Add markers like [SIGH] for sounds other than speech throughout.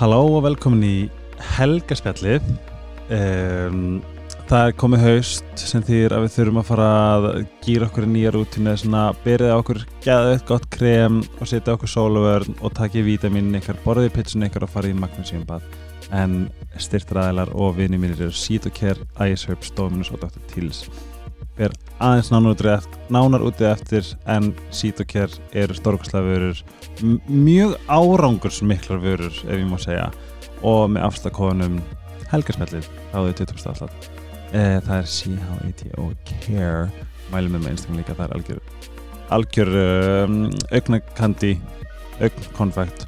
Halló og velkomin í helgaspjallið um, Það er komið haust sem þýr að við þurfum að fara að gýra okkur í nýja rútinu svona byrjaði okkur gæða eitt gott krem og setja okkur sóluvörn og takja vítamin ykkar, borðið pitsun ykkar og farið í magnusíumbað en styrtræðilar og vinið mínir eru Citocare, Iceherbs, Dominus og Dr. Teals Ber aðeins nánar úti eftir, en Citocare eru stórkoslega vörur. Mjög árangursmiklar vörur ef ég má segja. Og með afslagkofunum helgarspjallið ráðið 20. afslátt. E, það er C-H-A-T-O Care mælum með með einstaklega líka það er algjör algjör um, augnakandi augnkonfekt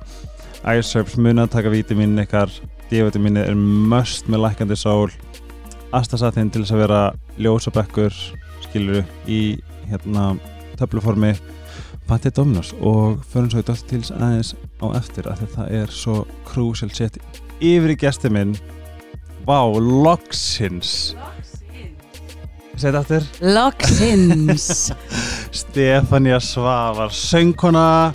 Iceherbs muna að taka vítamin ykkar. D-vitamini er must með lækandi sól. Astasatin til þess að vera ljósabekkur skiluru í hérna töfluformi Pantið Dominos og förum svo í til aðeins á eftir að það er svo krúsilt sett yfir í gæsti minn. Vá, loksins. Sett aftur. Loksins. [LAUGHS] Stefania Svavar söngkona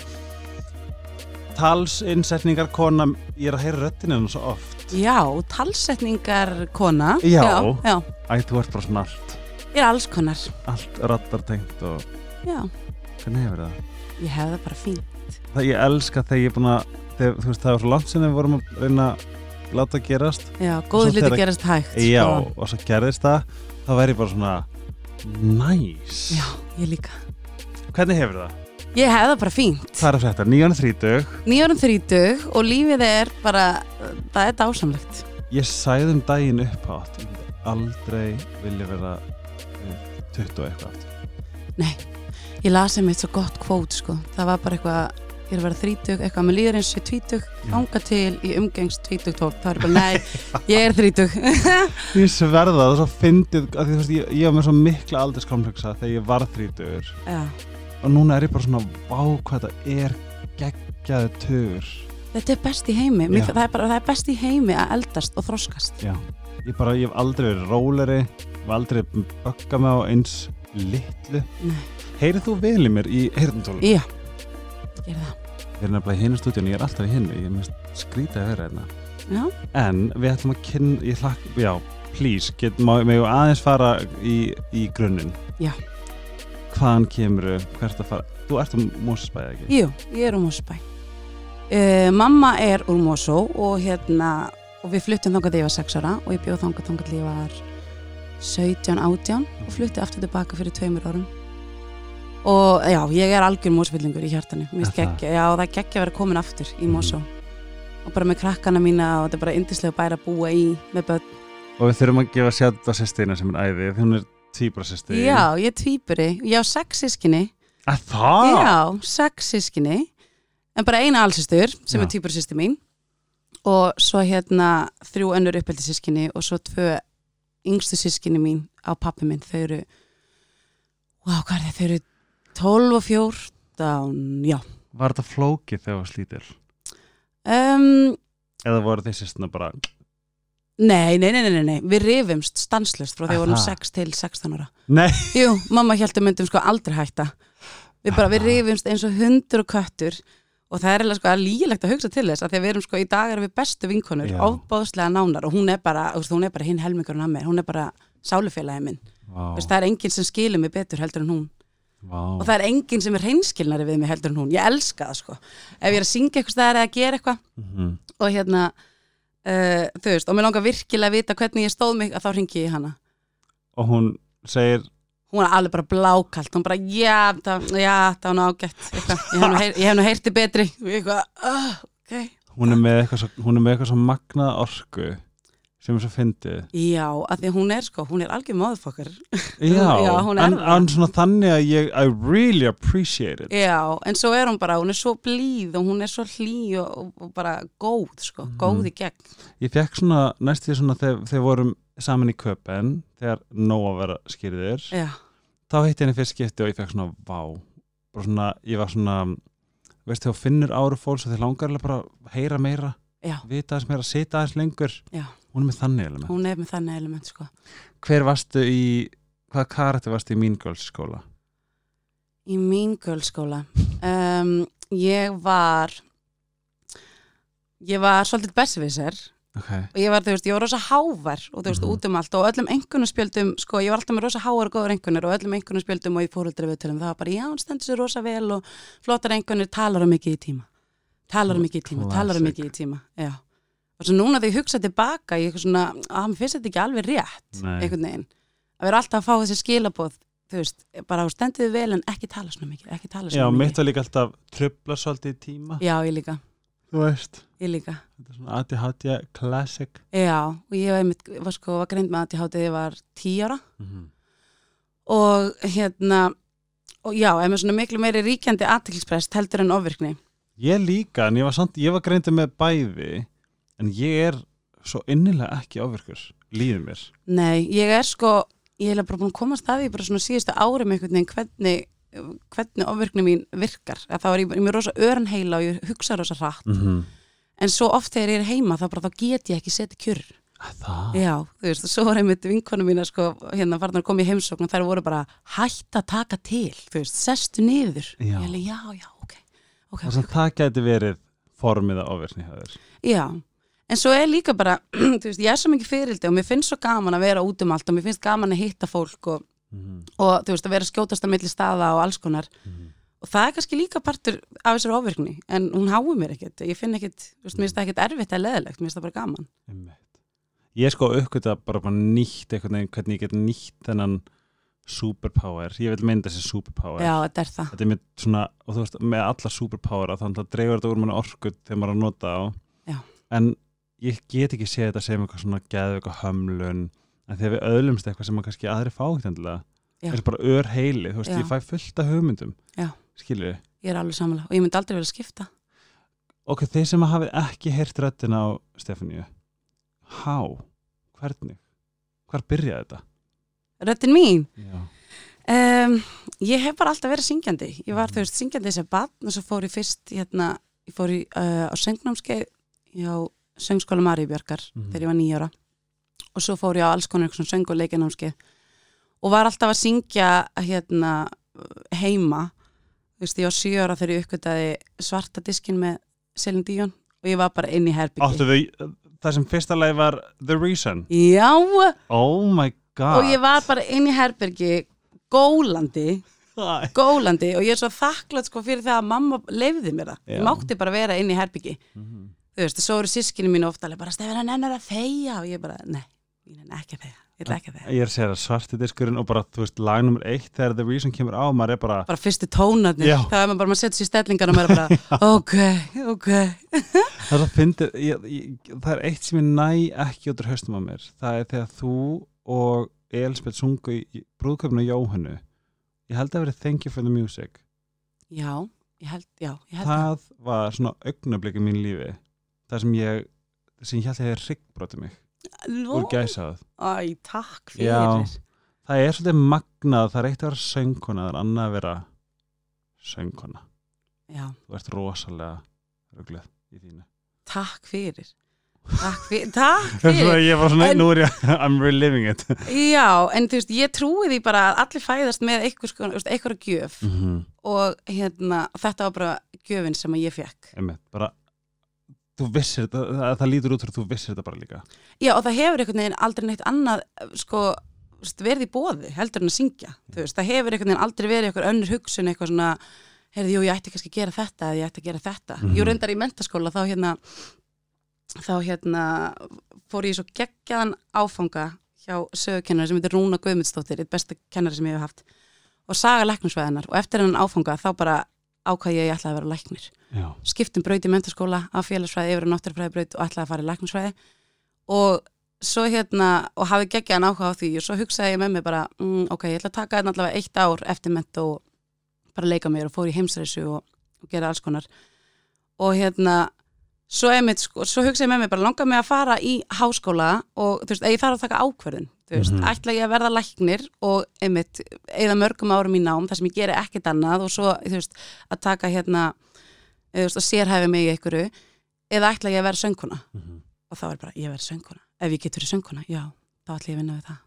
talsinnsetningarkona ég er að heyra röttinu hennar svo oft Já, talsetningar kona Já. já, já. Æ, þú ert bara svona allt Ég er alls konar allt rattartengt og Já, hvernig hefur það? ég hef það bara fín Það ég elska þegar ég er búin að þegar, þú veist það var svo langt sinni við vorum að reyna að láta gerast Já, Svo góð hluti þegar- gerast hægt Já, sko. og svo gerðist það þá væri ég bara svona næs Já, ég líka Hvernig hefur það? Ég hef það bara fínt. Það er þetta, 9.30 Nýjórum þrítug og lífið er bara það er dásamlegt. Ég sæði um daginn upp átt Ég myndi aldrei vilja vera eh, 20 og eitthvað aftur. Ég lasi mitt svo gott kvót sko. Það var bara eitthvað ég er að vera þrítug, eitthvað með líður eins og tvítug ganga til í umgengst tvítug tók það er bara, nei, [LAUGHS] ég er þrítug [LAUGHS] Ég sverða það, það er svo fyndið ég, ég var með svo mikla aldurskompleksa þegar ég var þrítur Já, og núna er ég bara svona vá hvað þetta er geggjaðu tur þetta er best í heimi. Mér, það, er bara, það er best í heimi að eldast og þroskast. Já, ég bara, ég hef aldrei verið róleri og aldrei bögga mig á eins litlu. Heyrið þú vel í mér í heyrðantólum? Já, ég er það. Ég er nefnilega í hinu stúdíun, ég er alltaf í hinu ég er mest skrítið að vera hérna. Já, En við ætlum að kynna, ég hlakk, já, please, get, má, með aðeins fara í, í grunninn. Já. Hvaðan kemur, hvert að fara, þú ert um Mósesbæði ekki? jú, ég er úr Mosbæ uh, Mamma er úr Mosó og hérna og við fluttum þangað þegar ég var 6 ára og ég bjóð þangað þangað þegar ég var 17, 18 og flutti aftur tilbaka fyrir tveimur árum. Og já, ég er algjör Mosfyllingur í hjartanu. Geggja, já, það er geggja að vera komin aftur í Mhm. Mosó. Og bara með krakkana mína og þetta er bara yndislega bæra að búa í með börn. Og við þurfum að gefa sjátt á sýstina sem er æði, hún er tíbra sýsti. Já, ég er tvíburi, ég á sex sískinni Að það? Já, sex sískinni en bara eina allsistur sem Já. er týpursýsti mín og svo hérna þrjú önnur uppeldi sískinni og svo tvö yngstu sískinni mín á pappi minn þau eru wow, hvað er það, þau eru 12 og 14 já Var þetta flókið þegar það var slítil? um, Eða voru þeir sýstina bara, nei, nei, nei, nei, nei, við rifumst stanslust frá því við vorum Aha. 6 til 16 ára. Nei, Jú, mamma hjælti myndum sko aldrei hætta. Við bara, við rifumst eins og hundur og köttur og það er eiginlega sko lígilegt að hugsa til þess að því að við erum sko í dag erum við bestu vinkonur ofbáðslega nánar og hún er bara, hún er bara hinn helmingurinn að mér, hún er bara sálufélagi minn, veist, það er enginn sem skilur mig betur heldur en hún. Vá. og það er enginn sem er hreinskilnari við mig heldur en hún, ég elska það sko. Ef ég er að syngja eitthvað eða að gera eitthvað Mhm. og hérna uh, þú veist, og mér langar virkilega að vita hvernig ég stóð mig að þá ringi ég hana. Og hún segir, hún er alveg bara blákalt hún bara, já, það, já, það var nú ágætt. Eitthvað. ég hef nú, heyrti betri. Eitthvað, ah, ok. Hún er með eitthvað svo, svo magnað orku sem er svo fyndið. já, að því að hún er sko, hún er algjör móðfokkar Já, [LAUGHS] Já, hún en, en svona þannig að ég I really appreciate it. Já, en svo er hún bara, hún er svo blíð og hún er svo hlý og, og, bara góð sko, Mhm. góð í gegn. Ég fekk svona, næst því svona þegar þegar vorum saman í köpen þegar Nóa var skýrðir já, þá heitti henni fyrst skipti og ég fekk svona vá, bara svona, ég var svona veist þegar þú finnur áru fólks og þeir langar alveg bara að heyra meira já, vita aðeins meira, sita aðeins lengur. Já hún er með þannig element. Hún er með þannig element sko. Hver varstu í, hvaða karakter varstu í Mean Girls skóla? í mín gölskóla um, ég var ég var svolítið besviser ok, og ég var, þú veist, ég var rosa hávar og þú veist, Mhm. út um allt. Og öllum einhvernarspjöldum sko, ég var alltaf með rosa háar og góður einhvernar og öllum einhvernarspjöldum og í fóruldri viðtölum það var bara, já, hann stendur sér rosa vel og flottar einhvernir talar um mikið í tíma. Talar um mikið í tíma, talar um mikið í tíma já, og svo núna þegar ég hugsa tilbaka ég svona, að mér finnst þetta ekki alveg rétt Nei. einhvern veginn, að vera alltaf að fá þessi skilaboð þú veist, bara á stenduðu vel en ekki tala svona mikið, ekki tala já, svona mitt mikið var líka alltaf trubla svolítið í tíma, já, ég líka, þú veist. Ég líka. Þetta er svona ADHD classic. Já, og ég var, einmitt, var sko, var greind með ég hátið ég var tí ára. Mm og hérna og já, ef með svona miklu meiri ríkjandi aðtilsprest heldur en ofvirkni. Ég líka, en ég var, samt, ég var greindið með bæði en ég er svo innilega ekki ofvirkur líður mér. Nei, ég er sko ég er bara búin að komast að því bara svona síðustu árum einhvern veginn hvernig hvernig ofvirkni mín virkar. Að þá er ég, ég mér rosa öran heila og ég hugsa rosa hratt. Mm -hmm. en svo oft þegar ég er heima þá bara þá get ég ekki setið kjur. Það? já, þú veist, og svo var einmitt vinkonu mína sko, hérna farnar kom í heimsókn og þær voru bara hætt að taka til, þú veist, sestu niður Já. ég alveg, já, já, ok, ok, Það, ok, sem það gæti verið formið að þér. Já, en svo er líka bara, [CLEARS THROAT] þú veist, ég er svo mikið fyrildi og mér finnst svo gaman að vera út um allt og mér finnst gaman að hitta fólk og, mm -hmm. og þú veist, að vera skjótast að milli staða og alls konar Mhm. og það er kannski líka partur af þessari ofvirkni en hún hái mér ekkert, ég finn ekkert, þú veist, mér finnst það ekkert erfitt eða leðilegt, mér finnst það bara gaman. Ég sko uppgöta bara, bara nýtt veginn hvernig ég get nýtt þennan superpower, ég vil meina þessi superpower Já, þetta er það. þetta er svona, og þú veist, með alla superpower þannig að dreifur þetta úr manni orku þegar maður er að nota á Já. en ég get ekki séð þetta sem eitthvað svona geðveika hömlun en þegar við öðlumst eitthvað sem maður kannski aðri fá ekki endilega, Já. þessi bara ör heili þú veist, Já. ég fæ fullt af hugmyndum skilur við, Ég er alveg samanlega og ég myndi aldrei vilja skipta. ok, þeir sem hafið ekki heyrt röddina á Stefaníu há, hvernig hvar byrjaði þetta? Röddin mín, Já. um, ég hef bara alltaf verið syngjandi. Ég var, þú veist, syngjandi þessi barn og svo fór ég fyrst, hérna, ég fór í, uh, á söngnámskeið hjá söngskóla Maríubjörgar Mhm. þegar ég var nýjára og svo fór ég á alls konar söng og leikanámskeið og var alltaf að syngja hérna heima. Þú veist, ég var sjö ára þegar ég uppgötaði svarta diskin með Selin Díón og ég var bara inn í herbyggi það sem fyrsta leið var The Reason? Já, oh my god. Og ég var bara inn í herbyggi gólandi gólandi. Og ég er svo þakklátt sko fyrir það að mamma leifði mér það. Ég mátti bara vera inn í herbyggi Mhm. Þú veist, svo eru sískinu mínu ofta bara stefir hann ennar að þegja. Og ég bara, nei, ég nenni ekki að þegja ég ætla ekki að þegja. Ég er að segja það svarti diskurinn og bara, þú veist, lag nummer eitt þegar The Reason kemur á, maður er bara bara fyrstu tónarnir, Já. það er maður bara maður setur sér stellingar og maður er bara, [LAUGHS] ok, ok. Það er, að fyndi, það er eitt sem ég næ ekki út úr haustum á mér. Það er þegar þú og Elspeth sungu í, í brúðköpnu Jóhannu ég held að verið Thank you for the music. Já, ég held, já, ég held það var svona augnabliki mín lífi það sem ég sem ég held að ég hefði ryggbrotið mig Nú, úr gæsað Æ, takk fyrir. Já. það er svolítið magnað, það er eitt að vera söngkona það er annað að vera söngkona. Já, þú ert rosalega rugluð í þínu. Takk fyrir. Takk fyrir, takk [LAUGHS] fyrir. ég var svona, En- nú er ég [LAUGHS] I'm reliving it. Já, en þú veist, ég trúi því bara að allir fæðast með eitthvað, gjöf. Mm -hmm. og hérna, þetta var bara gjöfin sem ég fekk Einmitt, bara þú vissir þetta, það, það lítur út fyrir að þú vissir þetta bara líka. Já, og það hefur einhvern veginn aldrei neitt annað sko, verið í bóði heldur en að syngja, veist, það hefur einhvern veginn aldrei verið eitthvað önnur hugsun, eitthvað svona heyrði, jú, ég ætti kannski að gera þetta eða ég ætti að gera þetta. Mhm. Jú, reyndar í mentaskóla þá hérna þá hérna fór ég svo geggjaðan áfanga hjá sögukennari sem heitir Rúna Guðmundsdóttir eitt besta kennari sem ég hef haft. Og saga læknusvæðinar og eftir hennan áfanga þá bara ákvað ég að ég ætlaði að vera læknir Já, skiptum braut í mentaskóla af félagsfræði yfir á náttúrfræði braut og ætlaði að fara í læknisfræði. Og svo hérna og hafi geggjaðan áhuga á því og svo hugsaði ég með mig bara mm, ok, ég ætla að taka þetta allavega eitt ár eftir ment og bara leika mér og fór í heimsreisu og, og gera alls konar. Og hérna svo, einmitt, sko, svo hugsaði ég með mig bara langar mig að fara í háskóla og þú veist, ég þarf að taka ákverðin þú veist, Mhm. ætla ég að verða læknir og einmitt, eða mörgum árum í nám þar sem ég geri ekkert annað og svo þú veist, að taka hérna að sérhæfi mig í einhverju eða ætla ég að vera söngkona. Mm og þá er bara, ég verð söngkona. Ef ég get verið söngkona, já, þá ætla ég að vinna við það.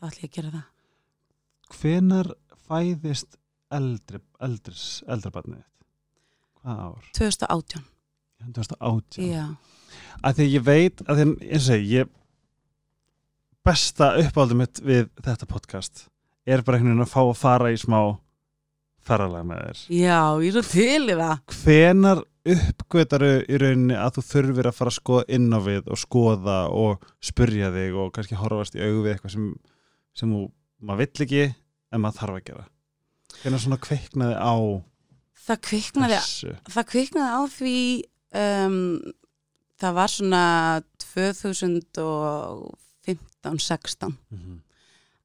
Þá ætla ég að gera það. Hvenar fæðist eldri, eldris, eldra barnið þitt? Hvað ár? 2018, 2018 já, að því að ég veit að því að eins og ég besta uppáldum mitt við þetta podcast er bara einhvern veginn að fá að fara í smá ferralega með þér. Já, ég er svo til í það. Hvenar uppgötaru í rauninni að þú þurfir að fara að skoða inn á við og skoða og spurja þig og kannski horfast í augu við eitthvað sem, sem þú, maður vill ekki en maður þarf að gera? Hvenar svona kveiknaði á það kviknaði, þessu? það kviknaði á því um, það var svona 2015-16 Mhm.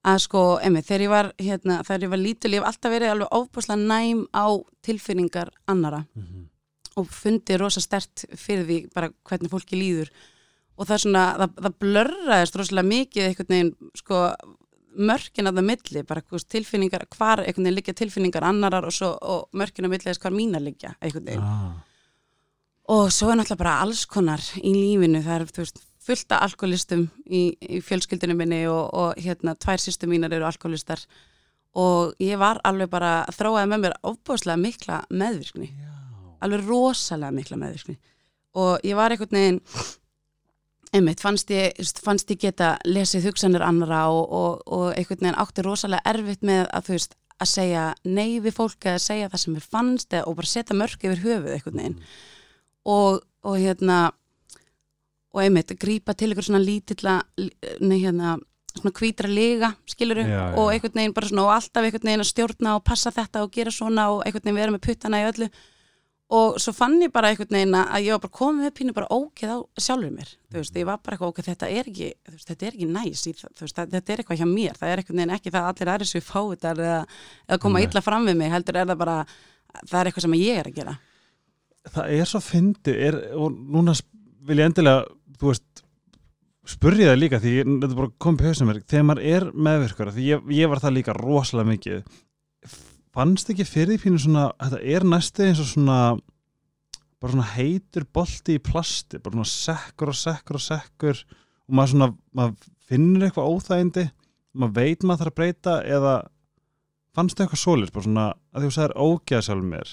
Að sko, emmi, þegar ég var hérna, þegar ég var lítil, ég hef alltaf verið alveg óbúslega næm á tilfinningar annara Mhm. og fundið rosa stert fyrir því bara hvernig fólki líður og það er svona, það, það blörraðist rosalega mikið einhvern veginn, sko mörkin að það milli, bara hvers, tilfinningar hvar einhvern veginn liggja tilfinningar annarar og, svo, og mörkin að milli þess hvar mínar liggja einhvern veginn ah. og svo er náttúrulega bara alls konar í lífinu, það er þú veist, fullt af alkoholistum í, í fjölskyldinu minni og, og hérna, tvær sýstu mínar eru alkoholistar. Og ég var alveg bara þróaði með mér ofbúðslega mikla meðvirkni. Alveg rosalega mikla meðvirkni. Og ég var einhvern veginn einmitt, fannst ég, fannst ég geta lesið hugsanir annara og, og, og einhvern veginn átti rosalega erfitt með að þú veist, að segja nei við fólk eða segja það sem mér fannst eða, og bara setja mörk yfir höfuð einhvern veginn. Og, og hérna og einmitt, grípa til einhver svona lítilla nei hérna svona hvítra lega, skiluru Já, já. og einhvern veginn bara svona og alltaf einhvern veginn að stjórna og passa þetta og gera svona og einhvern veginn vera með puttana í öllu og svo fann ég bara einhvern veginn að ég var bara komið með pínu bara ógeð á sjálfur mér þú veist, ég var bara eitthvað ógeð, þetta er ekki veist, þetta er ekki næs, þú veist, þetta er eitthvað hjá mér það er einhvern veginn ekki það að allir aðri sér fáiðar eða, eða koma Nei. illa fram við mig heldur er það bara, það er eitthvað sem ég er að gera það er svo fyndi er, og núna vil ég endilega þú veist spurja það líka því þetta er bara komið hausnum mér þegar maður er meðvirkara, því ég, ég var það líka rosalega mikið. Fannst ekki fyrir því pínu svona þetta er næstu eins og svona bara svona heitur bolti í plasti bara svona sekkur og sekkur og sekkur og maður svona, maður finnur eitthvað óþægindi maður veit maður þarf að breyta eða fannst það eitthvað svolir bara svona að þú sagðir ógeða sjálf mér.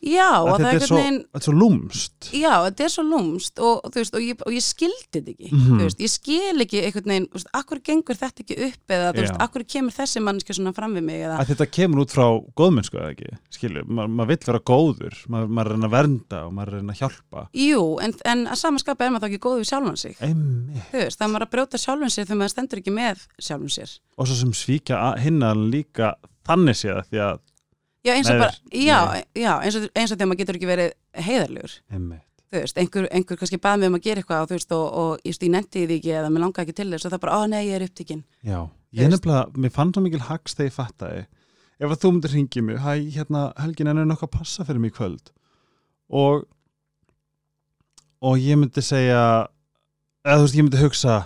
Já, Að þetta er svo, þetta er svo lúmst Já, þetta er svo lúmst og, veist, og, ég, og ég skildi þetta ekki Mhm. þú veist, ég skil ekki einhvern veginn akkur gengur þetta ekki upp eða veist, akkur kemur þessi mannski svona fram við mig eða, þetta kemur út frá góðmennsku eða ekki? Skilju, Ma, maður vill vera góður maður, maður reyna að vernda og maður reyna að hjálpa. Jú, en, en að samanskapa er maður þá ekki góð við sjálfan sig. Það er maður að brjóta sjálfan sig þegar maður stendur ekki með sjálfan sér. Og svo sem svíkja að- hinna líka þannig séð því að já, eins og bara, já, já eins, og, eins og þegar maður getur ekki verið heiðarlegur. Þú veist, einhver, einhver kannski bað mig um að gera eitthvað og þú veist, og, og ég, nefndi því ekki eða mér langaði ekki til þess og það bara, ó nei, ég er upptíkin já, ég veist. nefnilega, mér fann svo mikil hags þegar ég fattaði. Ef að þú myndir hringið mig hæ, hérna, Helgin, er nokkuð að passa fyrir mig kvöld? Og og ég myndi segja eða þú veist, ég myndi hugsa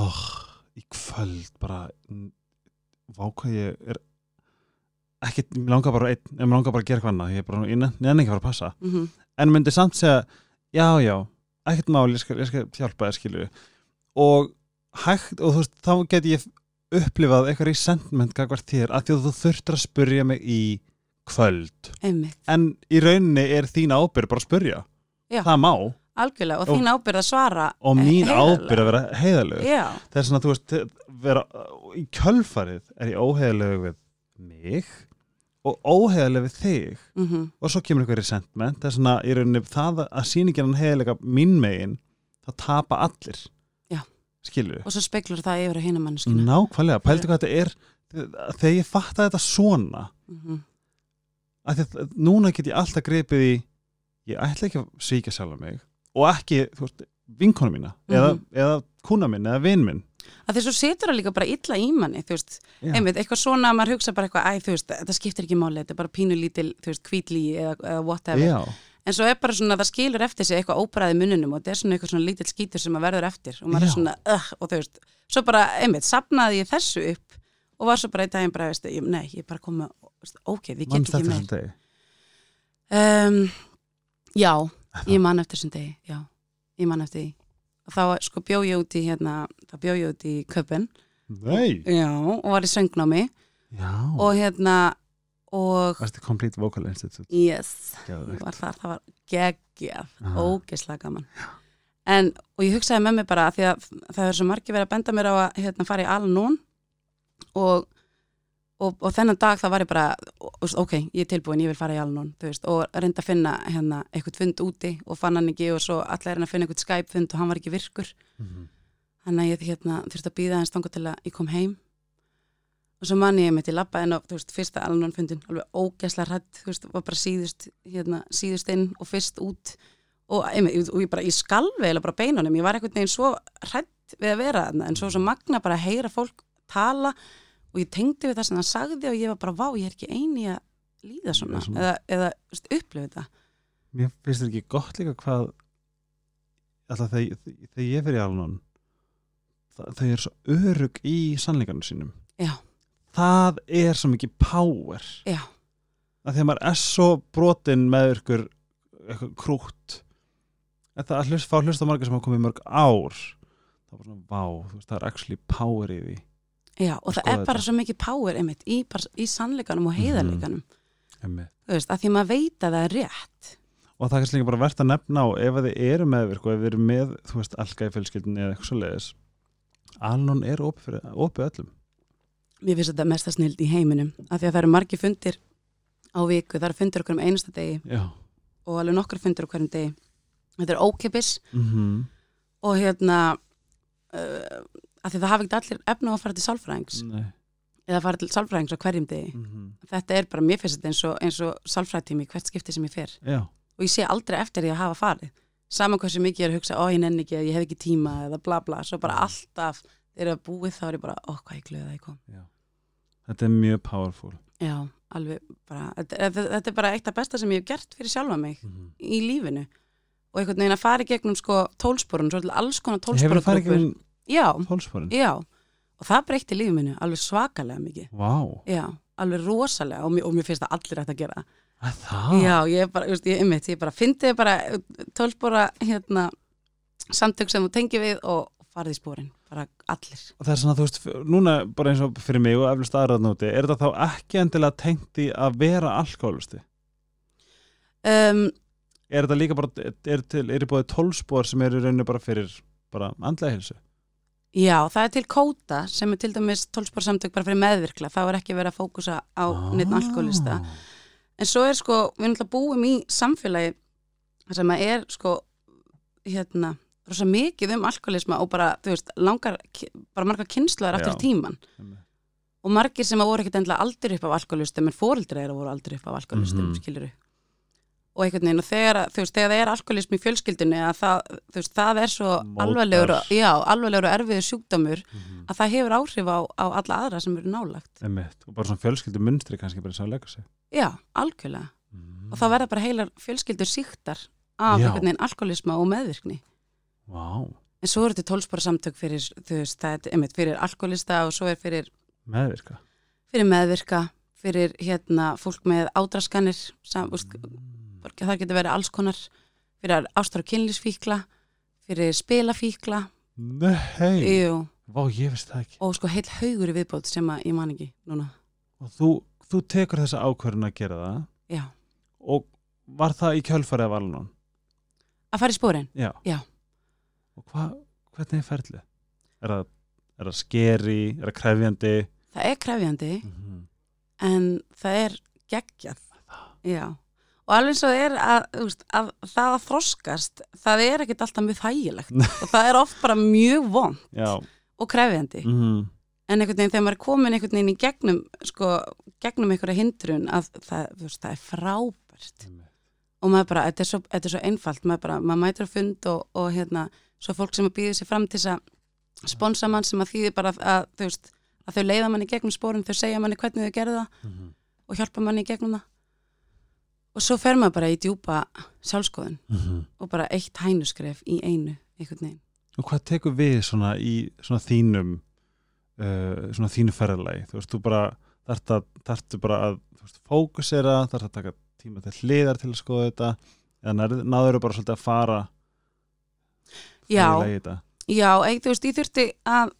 oh, í kvöld bara vá hvað ég er ekki, mér langar bara einn, mér langar bara að gera hvað annað, ég er bara, ég nefn ekki að fara að passa. Mm en myndi samt segja já, já, ekkert mál, ég skal, ég skal hjálpa þér skilju og hægt, og þú veist, þá get ég upplifað eitthvað resentment gagvart þér að því að þú þurftir að spurja mig í kvöld, einmitt, en í rauninni er þín ábyrð bara að spurja Já. það má, algjörlega, og Og- þín ábyrð að svara og eh, mín ábyrð að vera heiðalög það er svona, þú veist, vera í kjölfarið er ég óheiðalög við mig og óheiðalög við þig. Mhm. Og svo kemur eitthvað resentment það er svona í rauninni það að sýningin hann heiðlega mín megin það tapa allir. Já. skilju, og svo speklur það yfir að hina mannskina nákvæmlega, pældu hvað þetta er. Þegar ég fatta þetta svona mm að þetta, núna get ég alltaf gripið í ég ætla ekki að svíkja sjálf mig og ekki, þú veist, vinkonu mína eða, Mhm. eða kuna minn eða vin minn að því svo setur það líka bara illa í manni þú veist, einmitt, eitthvað svona að maður hugsa bara eitthvað, æ, þú veist, þetta skiptir ekki máli þetta er bara pínu lítil, þú veist, kvítlí eða, eða whatever, Já, en svo er bara svona það skilur eftir sig eitthvað óbræði mununum og þetta er svona eitthvað svona lítill skítur sem maður verður eftir og maður Já. er svona, uh, og þú veist svo bara, einmitt, sapnaði ég þessu upp og var svo bara í daginn bara, veistu, ég, nei, ég bara komið, ok, ég get mannst ekki meir. um, já, ég man eftir þessum degi, já, ég man eftir því þá sko bjó ég út í hérna, þá bjó ég út í köpun Nei, já, og var í söngnámi. Já. Og hérna og Varstu Complete Vocal Institute? Yes, var þar, það var geggjað. Ógeðslega gaman. En, og ég hugsaði með mér bara að því að það er svo margir verið að benda mér á að hérna, fara í Al-Nun og, og, og þennan dag það var ég bara ok, ég er tilbúin, ég vil fara í veist, og reynda að finna hérna, eitthvað fund úti og fann hann ekki og svo allir hann að finna eitthvað Skype fund og hann var ekki virkur. Mhm. þannig að ég hérna, þurfti að býða hans þangað til að ég kom heim. Og svo manni ég mitt í labba en á veist, fyrsta alveg fundin, alveg ógæslega hrætt veist, var bara síðust hérna, síðust inn og fyrst út. Og, einmitt, og ég bara, ég skalvi eða bara beinunum, ég var einhvern veginn svo hrætt við að vera en svo svo magna bara að heyra fólk tala og ég tengdi við það sem það sagði og ég var bara, vá, ég er ekki eini að líða svona, svona. eða, eða upplifa þetta Mér finnst þetta ekki gott líka hvað alltaf þegar, þegar ég fyrir í alnun þau eru svo örug í sannleikanum sínum. Já. það er svo mikið power. Já, að að maður er svo brotinn með ykkur eitthvað krútt. Það að hlust, fá hlust á margar sem hafa komið mörg ár. Það var svona, vá, veist, það er actually power í því já, og það er bara þetta. svo mikið power einmitt, í, í sannleikanum og heiðarleikanum. Einmitt. þú veist, að því maður veit að það er rétt. Og það er kannski líka bara verðt að nefna á ef að þið eru meðvirk og ef þið eru með þú veist, alga í fjölskyldinni eða eitthvað svo leiðis alnun er opið opið öllum. Mér finnst þetta mesta snild í heiminum af því að það eru margir fundir á viku það eru fundir okkur um einasta degi. Já. Og alveg nokkur fundir okkur um degi. Þetta er ókipis mm og hérna uh, því það hafa ekki allir efna að fara til sálfræðings. Nei. eða fara til sálfræðings á hverjum degi. Mm þetta er bara, mér finnst þetta eins og, og sálfræðtími hvert skipti sem ég fer. Já, og ég sé aldrei eftir því að hafa farið. Saman hversu mikið ég er að hugsa, ó ég nenni ekki ég hef ekki tíma eða bla bla, svo bara Mm. alltaf þegar er búið þá er ég bara, ó hvað ég glöði að ég kom. Þetta er mjög powerful. Já, alveg bara, þetta, þetta, er bara eitt af besta sem ég hef gert fyrir sjálfa mig mm í lífinu. Og einhvern veginn að fara í gegnum sko tólsporun, alls konar hefur Já, tólsporin? já og það breytti lífið minu alveg svakalega mikið Vá, Já, alveg rosalega og og mér finnst það allir hægt að gera að það? Já, ég er bara, just, ég, einmitt, ég bara fyndið bara tólspora hérna samtök sem þú tengir við og farið í spórin, bara allir Og það er svona, þú veist, núna bara eins og fyrir mig og eflust aðraðnóti, er þetta þá ekki endilega tengt í að vera alkoholisti? um, Er þetta líka bara, er, til, er í búið tólspor sem eru rauninu bara fyrir bara andlega hilsu? Já, það er til kóta sem er til dæmis tólspora samtök bara fyrir meðvirkla, þá er ekki verið að fókusa á Ah. neitt alkoholista en svo er sko, við náttúrulega búum í samfélagi sem að er sko hérna, rosa mikið um alkoholisma og bara, þú veist, langar bara margar kynsluðar aftur í tíman Einmitt. og margir sem að voru ekkert endilega aldrei upp af alkoholistum en fóreldri þeirra voru aldrei upp af alkoholistum, Mhm. skiluru og einhvern veginn og þegar, veist, þegar það er alkoholism í fjölskyldunni að það, veist, það er svo Mótar. alvarlegur, og- já, alvarlegur og erfiður sjúkdómur Mhm. að það hefur áhrif á, á alla aðra sem eru nálagt Einmitt. Og bara svona fjölskyldu munstri kannski bara sem að leggja sig. já, algjörlega Mm. og þá verða bara heilar fjölskyldur síktar af Já. einhvern veginn alkoholisma og meðvirkni Vá, en svo eru þetta tólspora samtök fyrir fyrir alkoholista og svo er fyrir, meðvirka. fyrir meðvirka fyrir hérna fólk með ádraskanir sam, úst, Mm. Það getur verið alls konar fyrir ástar og kynlísfíkla fyrir spilafíkla Nei, Jú, vá, ég veist það ekki. og sko heil haugur í viðbót sem að ég man ekki núna Og þú, þú tekur þessa ákvörðun að gera það já, og var það í kjölfarið af alnun? að fara í spórin Já. Já. Og hva, hvernig er ferlið? Er það, er það skeri, er það krefjandi? það er krefjandi Mm -hmm. en það er geggjað já og alveg svo er að, veist, að það að þroskast það er ekkert alltaf mjög þægilegt. Og það er oft bara mjög von Já. og krefjandi. Mm en einhvern veginn þegar maður er komin einhvern veginn í gegnum sko, gegnum einhverja hindrun að það, veist, það er frábært. Og maður bara, þetta er svo, þetta er svo einfalt. Maður bara, maður mætur á fund og, og hérna, svo fólk sem að býður sér fram til þess að sponsa mann sem að þýðir bara að, að, veist, að þau leiða manni í gegnum spórin, þau segja manni hvernig þau gerðu það -hmm. og hjálpa manni í gegnum það og svo fer maður bara í djúpa sjálfskoðun og bara eitt hænuskref í einu einhvern veginn. Og hvað tekur við svona í svona þínum uh, svona þínu ferðalagi? Þú veist, þú bara þarftu bara að veist, fókusera, þarft að taka tíma til hliðar til að skoða þetta eða náður bara svolítið að fara Já. Já, eitt, þú veist, ég þurfti að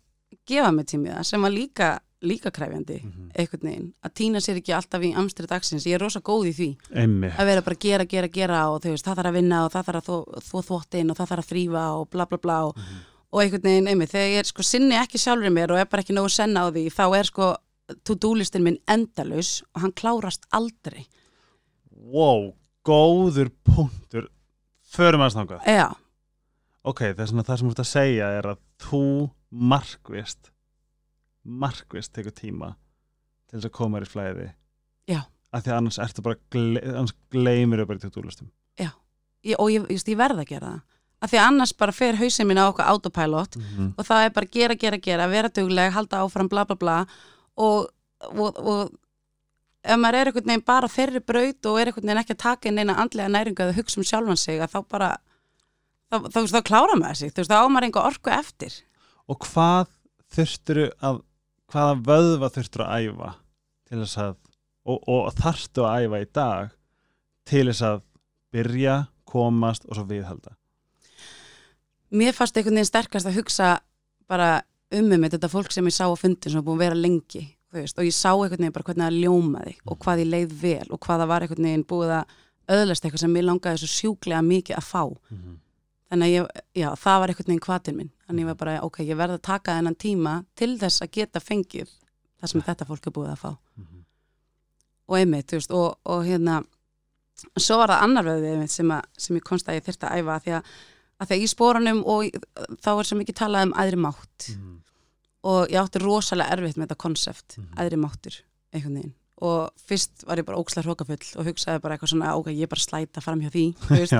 gefa mig tímið það sem var líka líka kræfjandi Mhm. einhvern veginn, að týna sér ekki alltaf í amstri dagsins, ég er rosa góð í því. Einmitt. Að vera bara að gera, gera, gera og veist, það þarf að vinna og það þarf að þvo, þvo þvottin og það þarf að þrýfa og bla bla bla og, og einhvern veginn, einmitt, þegar ég er sko sinni ekki sjálfur mér og er bara ekki nógu senna á því þá er sko to-do-listin minn endalaus og hann klárast aldrei. Wow, góður punktur. Förum að stanga Já, ok, það sem þú ert að segja er að þú markvist markvist tekur tíma til þess að koma þér í flæði. Já. af því að annars ertu bara gle annars gleymir þau bara í tutúlustum ég, og ég, just, ég verð að gera það. Af því að annars bara fer hausinn minn á okkur autopilot mm -hmm. og það er bara gera, gera, gera, vera dugleg halda áfram, bla bla bla. Og, og, og ef maður er einhvern veginn bara þeirri braut og er einhvern veginn ekki að taka inn eina andlega næringu eða hugsa um sjálfan sig að þá bara þá, þá, þá, þá klára maður sig, þú veist, þá á maður einhver orku eftir. Og hvað þurfturu að hvaða vöðva þurfturu að æfa til þess að og, og þarftu að æfa í dag til þess að byrja, komast og svo viðhalda mér fannst einhvern veginn sterkast að hugsa bara um um þetta fólk sem ég sá á fundin sem er búin að vera lengi veist, og ég sá einhvern veginn bara hvernig það ljómaði og hvað ég leið vel og hvað það var einhvern veginn búið að öðlast eitthvað sem mér langaði svo sjúklega mikið að fá mm -hmm. Þannig að ég, já, það var einhvern veginn kvatin minn. Þannig ég var bara, ok, ég verði að taka þennan tíma til þess að geta fengið það sem þetta fólk er búið að fá. Og einmitt, þú veist, og, og hérna svo var það annar veðið einmitt sem, að, sem ég komst að ég þyrfti að æfa að því að, að því að í spórunum og þá er sem ekki talað um æðri mátt. Mhm. og ég átti rosalega erfitt með þetta konsept Mhm. æðri máttur, einhvern veginn. Og fyrst var ég bara ókslega hrókafull og hugsaði bara eitthvað svona, ok, ég bara að slæta fram hjá því, þú [LAUGHS] veist,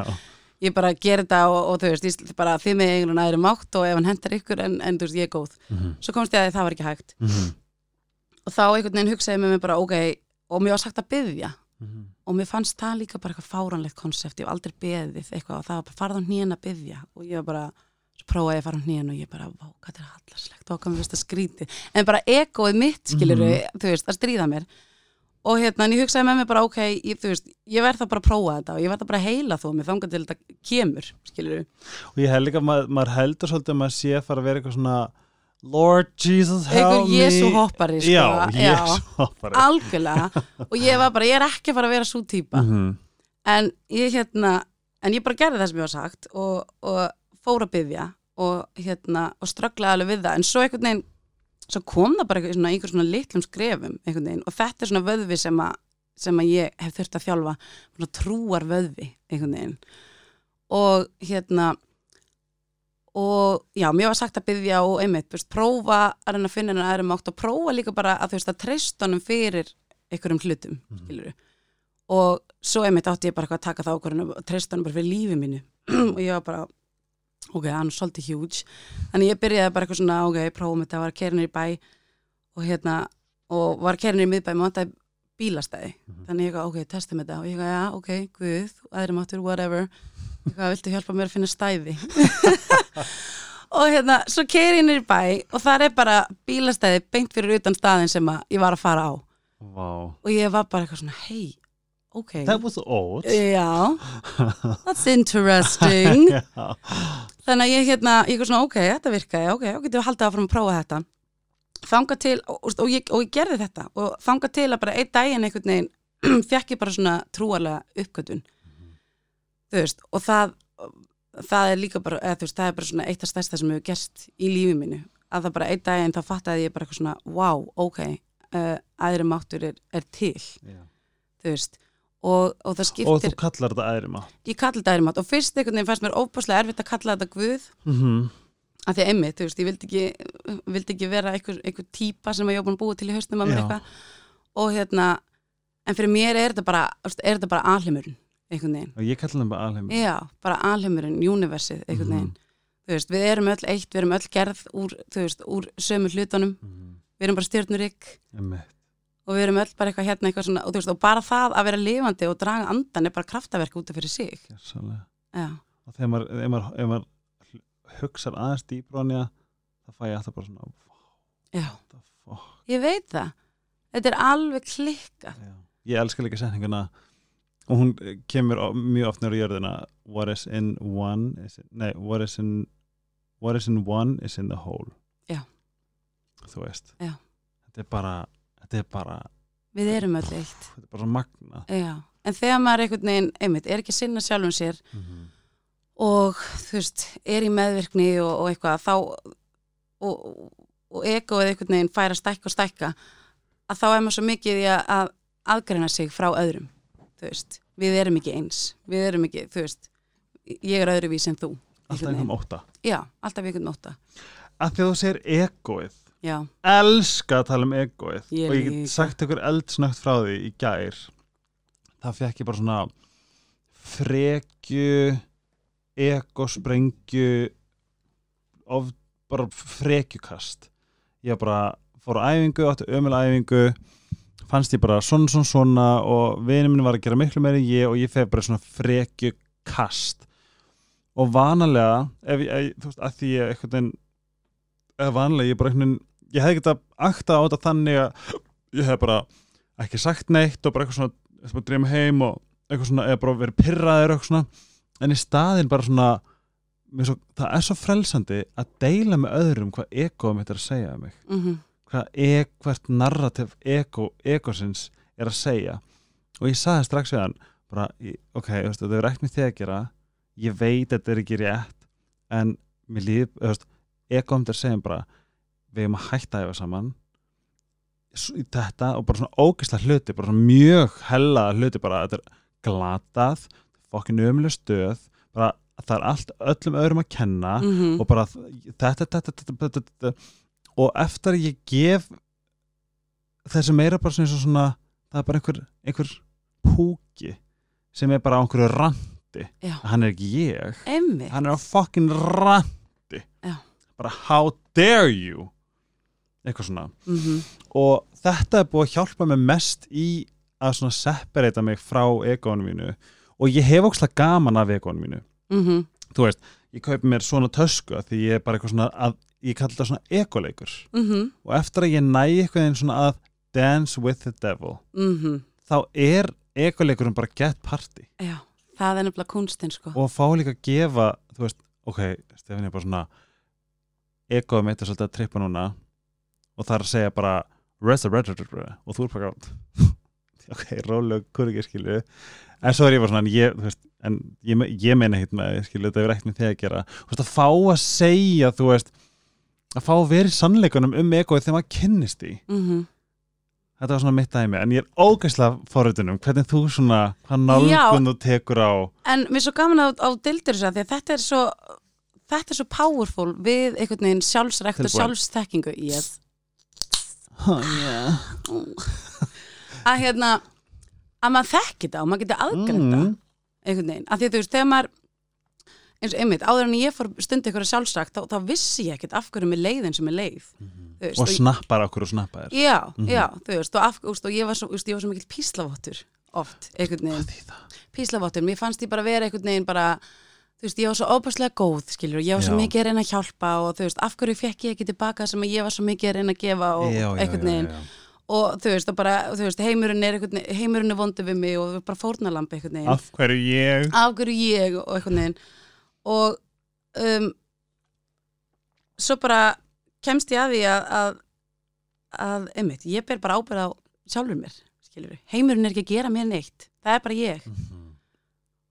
ég bara ger þetta og, og þú veist, ég bara þið með einhvern æðri mátt og ef hann hendar ykkur en, en þú veist, ég er góð. Mhm. svo komst ég að það var ekki hægt. Mhm. og þá einhvern veginn hugsaði með mig bara, ok og mér var sagt að byðja Mhm. og mér fannst það líka bara eitthvað fáranlegt konsept. Ég hef aldrei beðið eitthvað og það var bara farið á hnén að byðja og ég var bara, svo prófaði ég að fara á hnén og ég bara, vá, hvað er hallarslegt og hvað mér finnst það skríti, en bara egoið mitt skilur þú veist, að mér og hérna, en ég hugsaði með mér bara, ok ég, þú veist, ég verð það bara að prófa þetta og ég verð það bara að heila þó mér þangað til þetta kemur skilur og ég held líka að maður, maður heldur svolítið að maður sé að fara að vera eitthvað svona Lord Jesus help me. Jésu hoppari sko. Já, Jésu hoppari. Algjörlega. Og ég var bara, ég er ekki að fara að vera svo típa Mhm. en ég hérna en ég bara gerði það sem ég var sagt og, og fór að byggja og hérna og strögglaði alveg við það. En svo einhvern veginn svo kom það bara svona, einhver svona litlum skrefum og þetta er svona vöðvi sem að sem að ég hef þurft að þjálfa. Svona trúar vöðvi og hérna og já, mér var sagt að byggja og einmitt, veist, prófa að reyna að finna hennar aðra mátt og prófa líka bara að þú veist að treysta honum fyrir einhverjum hlutum, skilur og svo einmitt átti ég bara að taka það ákvörðun og treysta honum bara fyrir lífi mínu. [CLEARS THROAT] Og ég var bara, ok, hann er svolítið huge. Þannig ég byrjaði bara eitthvað svona ok, prófum þetta, var kerinir í bæ og hérna, og var kerinir í miðbæ með vantaði bílastæði. Mhm. þannig ég eitthvað, ok, testum þetta. Og ég eitthvað, já, ok, guð, aðri máttur, whatever. Eitthvað, viltu hjálpa mér að finna stæði? [LAUGHS] Og hérna, svo keiri ég niður í bæ og það er bara bílastæði beint fyrir utan staðin sem að ég var að fara á. Vá. Og ég var bara eitthvað svona, hei, ok That was odd. Já, [LAUGHS] that's interesting. Já. þannig að ég hérna, ég er svona, ok, þetta virkaði ok, getum við haldið áfram að prófa þetta. Þanga til, og, og, ég, og ég gerði þetta og þanga til að bara einn daginn einhvern veginn, [CLEARS THROAT] fekk ég bara svona trúarlega uppgötun þú veist, og það það er líka bara, eða þú veist, það er bara svona eitt af stærsta sem hefur gerst í lífi mínu. Að það bara einn daginn þá fattaði ég bara eitthvað svona wow, ok, uh, aðri máttur er, er til, Já. þú veist og, og það Og skiptir, þú kallar þetta æðri mátt ég kalli þetta aðri mátt og fyrst einhvern veginn fannst mér óbúslega erfitt að kalla þetta Guð. Mm -hmm. að því að einmitt, þú veist, ég vildi ekki, vildi ekki vera einhver, einhver típa sem ég var búin að búa til í haustum að mér eitthvað. Og hérna, en fyrir mér er þetta bara, er þetta bara alheimurinn einhvern veginn, Og ég kallar þetta bara alheim já, bara alheimurinn universið, einhvern Mhm. veginn. Þú veist, við erum öll eitt, við erum öll gerð úr, þú veist, úr sömu hlutunum. Mm við erum bara stjörnurikk -hmm. Og við erum öll bara eitthvað hérna eitthvað svona, og veist, og bara það að vera lifandi og draga andan er bara kraftaverk út af fyrir sig. Og þegar maður, ef maður, ef maður hugsar aðeins dýbrónja þá fæ ég alltaf bara svona já, ég veit það. Þetta er alveg klikka Já. Ég elska líka setninguna og hún eh, kemur mjög oft nýra jörðina. What is in one is in, nei, what is in what is in one is in the whole. Já. þú veist. Já. þetta er bara þetta er bara, við erum öll eitt. Þetta er bara magna Já. en þegar maður einhvern veginn, einmitt, er ekki sinna sjálfum sér mm -hmm. og þú veist, er í meðvirkni og, og eitthvað, þá og, og egoið einhvern veginn fær að stækka og stækka að þá er maður svo mikið í að, að aðgreina sig frá öðrum þú veist, við erum ekki eins. Við erum ekki, þú veist ég er öðruvís en þú alltaf einhvern óta Já, alltaf einhvern nóta að því að þú segir egoið Já, elska að tala um egoið. Ég og ég get sagt ykkur eldsnögt frá því í gær. Það fekk ég bara svona frekju egosprengju of, bara frekjukast. Ég bara fór á æfingu áttu ömul æfingu fannst ég bara svona svona svona og vinið minn var að gera miklu meira en ég og ég feg bara svona frekjukast. Og vanalega ef ef, þú veist, að því ég einhvern veginn eða vanlega ég bara einhvern veginn ég hefði getað akta á þetta þannig að ég hef bara ekki sagt neitt og bara eitthvað svona, eitthvað að dreyma heim og eitthvað svona, eða bara verið pyrraðir og eitthvað svona. En í staðinn bara svona svo, það er svo frelsandi að deila með öðrum hvað egoum mitt er að segja um mig. Mm hvað e, hvert narrativ ego, egosins er að segja. Og ég saði strax við hann bara, ok, þetta er ekkert með þig að gera. Ég veit að þetta er ekki rétt en mér líf, þú veist ego um þetta segja bara við erum að hætta að hefa saman. Þetta og bara svona ógeðslega hluti bara svona mjög hellaða hluti bara þetta er glatað fokkin ömuleg stöð bara það er allt öllum öðrum að kenna -hmm. og bara þetta, þetta, þetta, þetta, og eftir að ég gef þessi meira bara svona, svona það er bara einhver, einhver púki sem er bara á einhverju randi Já, hann er ekki ég. Emmi hann er á fucking randi Já. bara how dare you eitthvað svona. Mm og þetta er búið að hjálpa mig mest í að svona separata mig frá egónu mínu. Og ég hef ókslega gaman af egónu mínu. -hmm. þú veist, ég kaupi mér svona tösku því ég er bara eitthvað svona að ég kalli þetta svona ekoleikur Mm og eftir að ég næ eitthvað einn svona að dance with the devil -hmm. þá er ekoleikurinn bara get party. Já, það er nefnilega kunstinn sko. Og fá líka að gefa þú veist, ok, Stefán er bara svona egoið mitt er svolítið að trippa núna og það er að segja bara og þú er bara [LAUGHS] ok, róleg, kurgi skilu en svo er ég bara svona en ég, veist, en ég, ég meina hitt með því, skilu, þetta er ekkert með þig að gera. Þú veist, að fá að segja, þú veist að fá að vera í sannleikunum um egoið þegar maður kynnist því. Mm þetta var svona mitt dæmi, en ég er ógæslega forritunum, hvernig þú svona hvað nálgun þú tekur á En mér er svo gaman á, á dildur þess að því að þetta er svo þetta er svo powerful við einhvern veginn sjálfsrækt og sjálfstekkingu yes. Oh, yeah. að hérna að maður þekki þetta og maður geti aðgreinda mm. einhvern veginn, að því að þú veist, þegar maður eins og einmitt, áður en ég fór stundi eitthvað sjálfsrækt, þá, þá vissi ég ekkert af hverju með leiðin sem er leið þú veist, og snappar okkur og snappar já, Mhm. já, þú veist, og, af, úst, og ég var svo, úst, ég var svo mikill píslavottur oft, einhvern veginn, það píslavottur mér fannst ég bara vera einhvern veginn bara þú veist, ég var svo óbærslega góð, skilur og ég var svo Já. mikið að reyna að hjálpa og þú veist, af hverju fekk ég ekki tilbaka sem að ég var svo mikið að reyna að gefa og já, einhvern veginn. og þú veist, og bara, þú veist, heimurinn er einhvern veginn, heimurinn er vondu við mig og bara fórnalamb einhvern veginn, af hverju ég? Af hverju ég og einhvern veginn. Og um, svo bara kemst ég að því að að, að einmitt, ég ber bara ábyrð á sjálfur mér, skilur heimurinn er ekki að gera mér neitt, það er bara ég.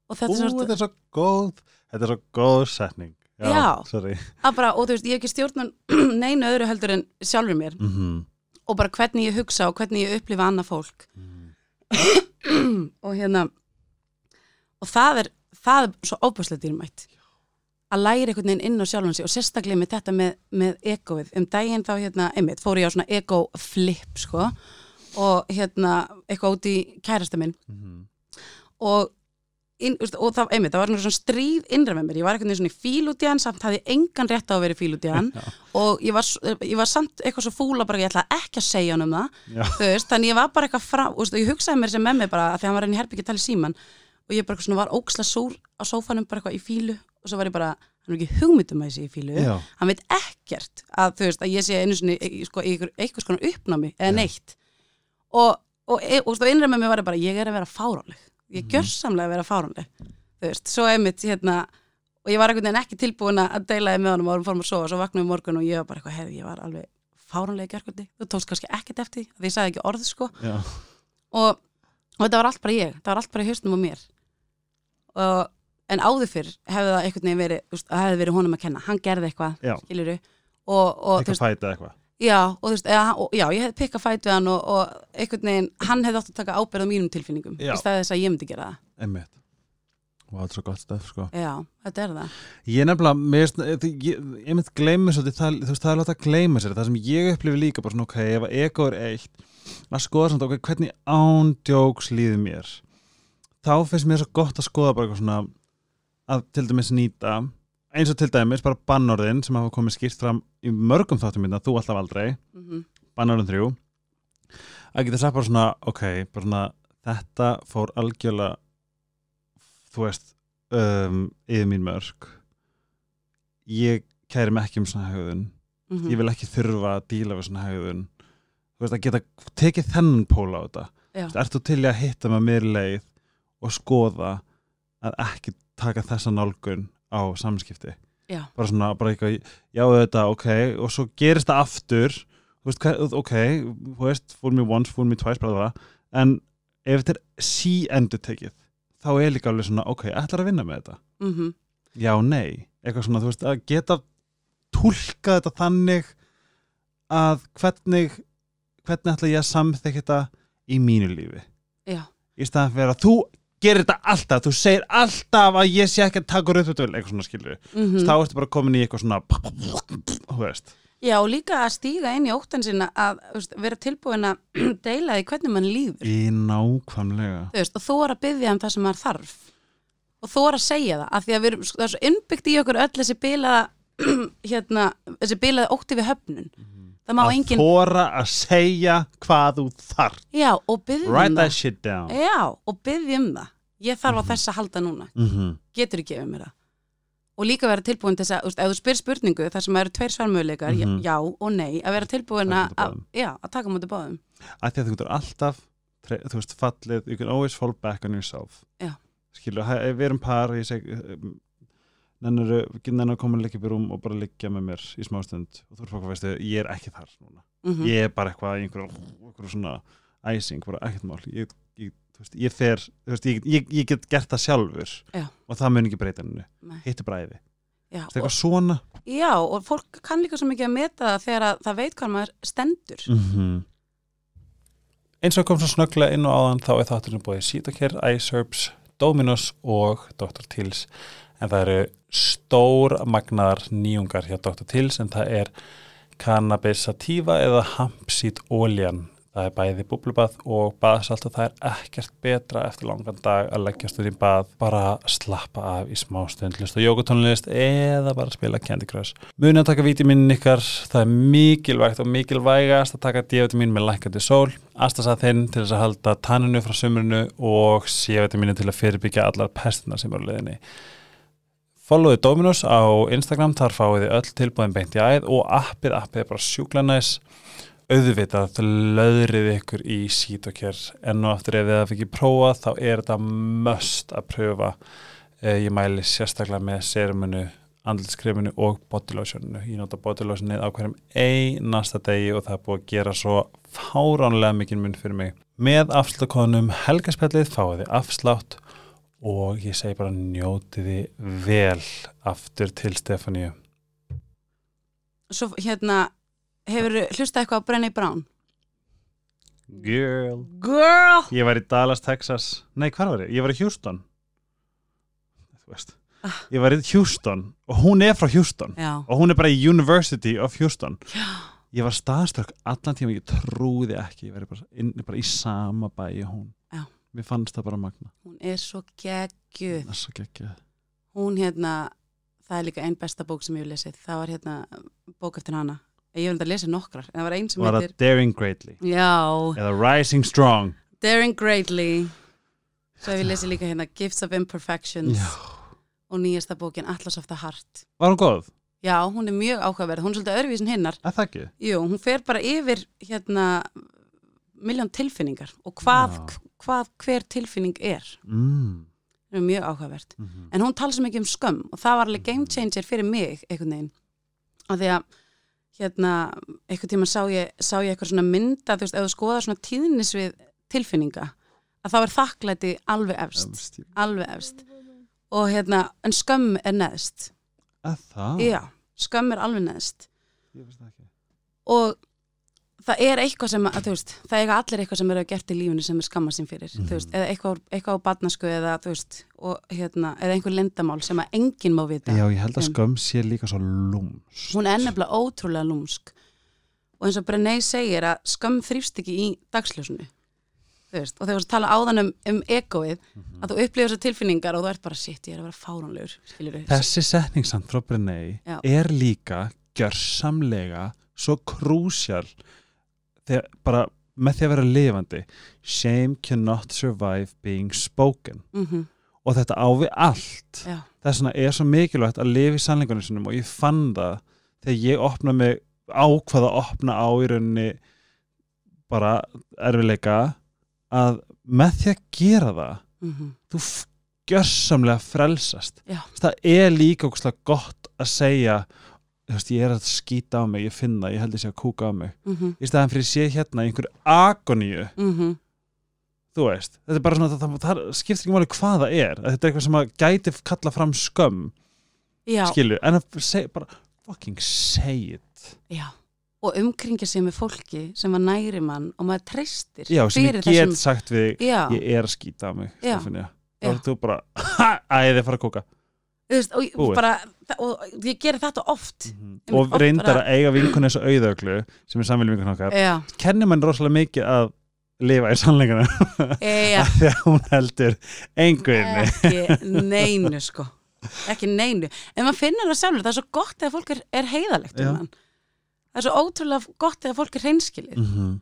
Og Ú, þetta er svo, þetta er svo góð þetta er svo góð setning. Já. sorry. Að bara, og þú veist, ég hef ekki stjórnan [CLEARS THROAT] neinu öðru heldur en sjálfur mér. Mm -hmm. og bara hvernig ég hugsa og hvernig ég upplifa annað fólk. [CLEARS THROAT] Og hérna og það er, það er svo óbúslega dýrmætt. Að læra einhvern veginn inn á sjálfan sig og sérstaklega með þetta með, með egoið um daginn þá hérna, einmitt, fór ég á svona ego flip sko. Og hérna eitthvað út í kærasta minn. Og, inn, og það, einmitt, það var svona stríð innra með mér, ég var veginn svona í fíl út í hann samt hafði engan rétt á að vera í fíl út í hann og ég var, ég var samt eitthvað svo fúla bara ég ætlaði ekki að segja hann um það veist, þannig ég var bara eitthvað frá og ég hugsaði mér sem með mig bara að því hann var enn í tala í síman og ég bara eitthvað svona var óksla súr á sófanum bara eitthvað í fílu og svo var ég bara, hann er ekki hugmyndum að ég sé í fílu Já. hann veit ekkert að þú veist að ég sé einu í- sko, eitthvað skona uppnámi eða Já. neitt. Og, og, e- og, og innræð með mig var ég bara, ég er að vera fáránleg ég gjör samlega að vera fáránleg þú veist, svo einmitt hérna og ég var einhvern veginn ekki tilbúin að deila þið með honum og við fórum að sofa. Og svo vaknaði morgun og ég var bara eitthvað, herri, ég var alveg fáránlega gerkvöldi, þú tókst kannski ekkert eftir því ég sagði ekki orð sko. Og, og þetta var allt bara ég, það var allt bara í haustum á mér. Og, en áður fyrr hefði það einhvern veginn verið, það hefði verið honum að kenna. Hann gerði eitthvað, Já. skiluru og, og eitthvað Já, og þú veist, eða, og, já, ég hefði pikka fæt við hann og, og einhvern veginn, hann hefði átt að taka ábyrð á mínum tilfinningum, Já. í stæði þess að ég myndi gera það. Einmitt Vá, þetta er svo gott stöf, sko Já, þetta er það. Ég nefnilega, mér, finnst- eh, ég, ég mynd gleymi svolítið, það, þú veist, það er látt að gleyma sér það sem ég upplifi líka bara svona, ok, ef að ego er eitt, að skoða svona, ok, hvernig ándjóks líður mér þá finnst mér svo gott að skoða bara eitthvað svona, að til dæmis nýta eins og til dæmis bara bannorðin sem hafa komið skýrt fram í mörgum þáttum minna, þú alltaf aldrei. Mm bannorðin þrjú. Að geta sagt bara svona, ok, bara svona þetta fór algjörlega þú veist um, yfir mín mörg ég kæri mig ekki um svona hegðun. -hmm. ég vil ekki þurfa að díla við svona hegðun. Þú veist að geta tekið þennan pól á þetta. Ertu til að hitta með mér leið og skoða að ekki taka þessa nálgun á samskipti. Já. bara svona, bara eitthvað, já þetta, ok og svo gerist það aftur veist, ok, þú veist fool me once, fool me twice, bara það en ef þetta er sí endur tekið þá er líka alveg svona, ok, ætlar að vinna með þetta? Mm já, nei, eitthvað svona, þú veist, að geta túlka þetta þannig að hvernig hvernig ætla ég að samþekja þetta í mínu lífi? Já, í staðan fyrir að þú gerir þetta alltaf, þú segir alltaf að ég sé ekki að taka rauð eitthvað svona skilur mm þá ertu bara komin í eitthvað svona þú veist Já, og líka að stíga inn í óttan sinna að veist, vera tilbúin að [CLEARS THROAT] deila því hvernig mann líður. í nákvæmlega Þú veist, og þú er að byggja um það sem maður þarf. Og þú er að segja það, af því að við erum, það er svo innbyggt í okkur öll þessi bilaða, [CLEARS THROAT] hérna, þessi bilaða ótti við höfnun. Það má að engin, þóra að segja hvað þú þarf já, og byggja um write that shit down Já, og byggja um það. Ég þarf á þess að halda núna. mm -hmm. Getur ekki gefið mér það. Og líka vera tilbúin til þess að, ef þú spyr spurningu þar sem eru tveir svarmöðuleikar, Mhm. já og nei, að vera tilbúin að, að, já, að taka mútið báðum. að því að þú getur alltaf þú veist, fallið, you can always fall back on yourself Já. ef við erum par ég seg nennar, að koma að liggja upp í rúm og bara liggja með mér í smástund og þú er fólk að veistu, ég er ekki þar núna. Mm ég er bara eitthvað í einhverju, svona æsing, bara ekkert mál. Ég, ég, veist, ég fer, þú veist, ég, ég, ég get gert það sjálfur Já. og það mun ekki breyta henni, hitt er bræði Já, það er eitthvað svona? Já, og fólk kann líka svo mikið að meta það þegar að það veit hvað maður stendur. -hmm. Eins og kom svo snögglega inn og áðan þá er þátturinn búið Sítokær, iSerbs, Dominos og Dr. Tills en það eru stór magnaðar nýjungar hjá Dr. Tills en það er cannabis sativa eða hampsít óljan það er bæði búblubað og baðsalt og það er ekkert betra eftir langan dag að leggjast út í bað bara slappa af í smá stund list og jógutónlist eða bara spila Candy Crush. Munið að taka vítaminin ykkar það er mikilvægt og mikilvægast að taka D-vitamin með lækandi sól. Astasathinn til þess að halda tanninu frá sömurinu og C-vitaminu til að fyrirbyggja allar pestina sem eru á Followið Dominos á Instagram, þar fáið þið öll tilbúðin beint í æð og appið, appið er bara sjúkla næs. Auðvitað löðrið ykkur í sítokjör en og aftur ef þið hafa ekki prófað þá er þetta must að pröfa. Eh, ég mæli sérstaklega með serumunu, andlitskreminu og bodylotioninu, ég nota bodylotionið á hverjum einasta degi og það er búið að gera svo fáránlega mikið mun fyrir mig. Með afslutakonum helgaspjallið fáið þið afslátt og ég segi bara njótiði vel aftur til Stefaníu. Svo hérna, hefur hlustað eitthvað á Brenni Brown? Girl. Girl! Ég var í Dallas, Texas Nei, hvað var ég? Ég var í Houston Þú veist Ég var í Houston og hún er frá Houston Já, og hún er bara í University of Houston Já. Ég var staðströkk allan tíma ég trúði ekki ég var bara, inn, bara í sama bæi og hún. Mér fannst það bara magna hún er svo geggjuð. Það er svo geggjað Hún hérna, það er líka einn besta bók sem ég hef lesið. Það var hérna bók eftir hana. Ég hef enda lesið nokkrar, en það var einn sem Var heitir... Daring Greatly Já, eða Rising Strong Daring Greatly. Svo hef ég lesið líka hérna Gifts of Imperfections Já. og nýjasta bókin Atlas of the Heart. Var hún góð? Já, hún er mjög áhugaverð. Hún er svolítið öðruvísin hinnar. Að það ekki? Jú, hún fer bara yfir hérna miljón tilfinningar og hvað, hvað hver tilfinning er. Mm. Það er mjög áhugavert. Mm -hmm. En hún tala svo mikið um skömm og það var alveg game changer fyrir mig einhvern veginn. Af því að hérna, einhvern tíma sá ég, sá ég eitthvað svona mynda, þú veist, ef þú skoðar svona tíðnis við tilfinninga að þá er þakklæti alveg efst Efst, alveg efst og hérna, en skömm er neðst að það? já, skömm er alveg neðst Ég veist það ekki og það er eitthvað sem að, þú veist, það eiga allir eitthvað sem eru gert í lífinu sem er skammast sín fyrir Mhm. þú veist, eða eitthvað, eitthvað á badnasku eða þú veist, og hérna, eða einhver lendamál sem að enginn má vita Já, ég held að Um. skömm sé líka svo lúms hún er nefnilega ótrúlega lúmsk og eins og Brené segir að skömm þrýfst ekki í dagsljósunu þú veist, og þegar þú tala áðan um, um egoið, Mhm. að þú upplifir þessar tilfinningar og þú ert bara, shit, ég er að vera fáránlegur skilur við, Þessi setning þegar bara með því að vera lifandi shame cannot survive being spoken. Mm og þetta á við allt. Já, þess vegna er svo mikilvægt að lifa í sannleikunum sinum og ég fann það þegar ég opna mig ákvaða að opna á í rauninni bara erfileika að með því að gera það mm þú f- gjörsamlega frelsast. Já. það er líka okkur gott að segja þú veist, ég er að skýta á mig, ég finn það, ég held ég sé að kúka á mig. Mm í staðan fyrir að sé hérna í einhverju agoníu -hmm. þú veist, þetta er bara svona það, það, það skiptir ekki máli hvað það er þetta er eitthvað sem að gæti kalla fram skömm já, skilju, en að segja bara fucking say it. Já. Og umkringja sig með fólki sem að næri mann og maður treystir já, sem ég get þessum- sagt við já, ég er að skýta á mig Já. Stefanía, þá Já. er þú bara [LAUGHS] æði að fara að kúka veist, og, ég- bara, og ég geri þetta oft. Og oft reyndar bara- að eiga vinkun eins og auðöglu sem er samviljum vinkun okkar já, kennir mann rosalega mikið að lifa í sannleikana já [LAUGHS] þegar hún heldur inni. Ekki neinu sko. Ekki neinu, en maður finnur það sjálfur það er svo gott þegar fólk er, er heiðalegt um það er svo ótrúlega gott þegar fólk er hreinskilið. Mm -hmm.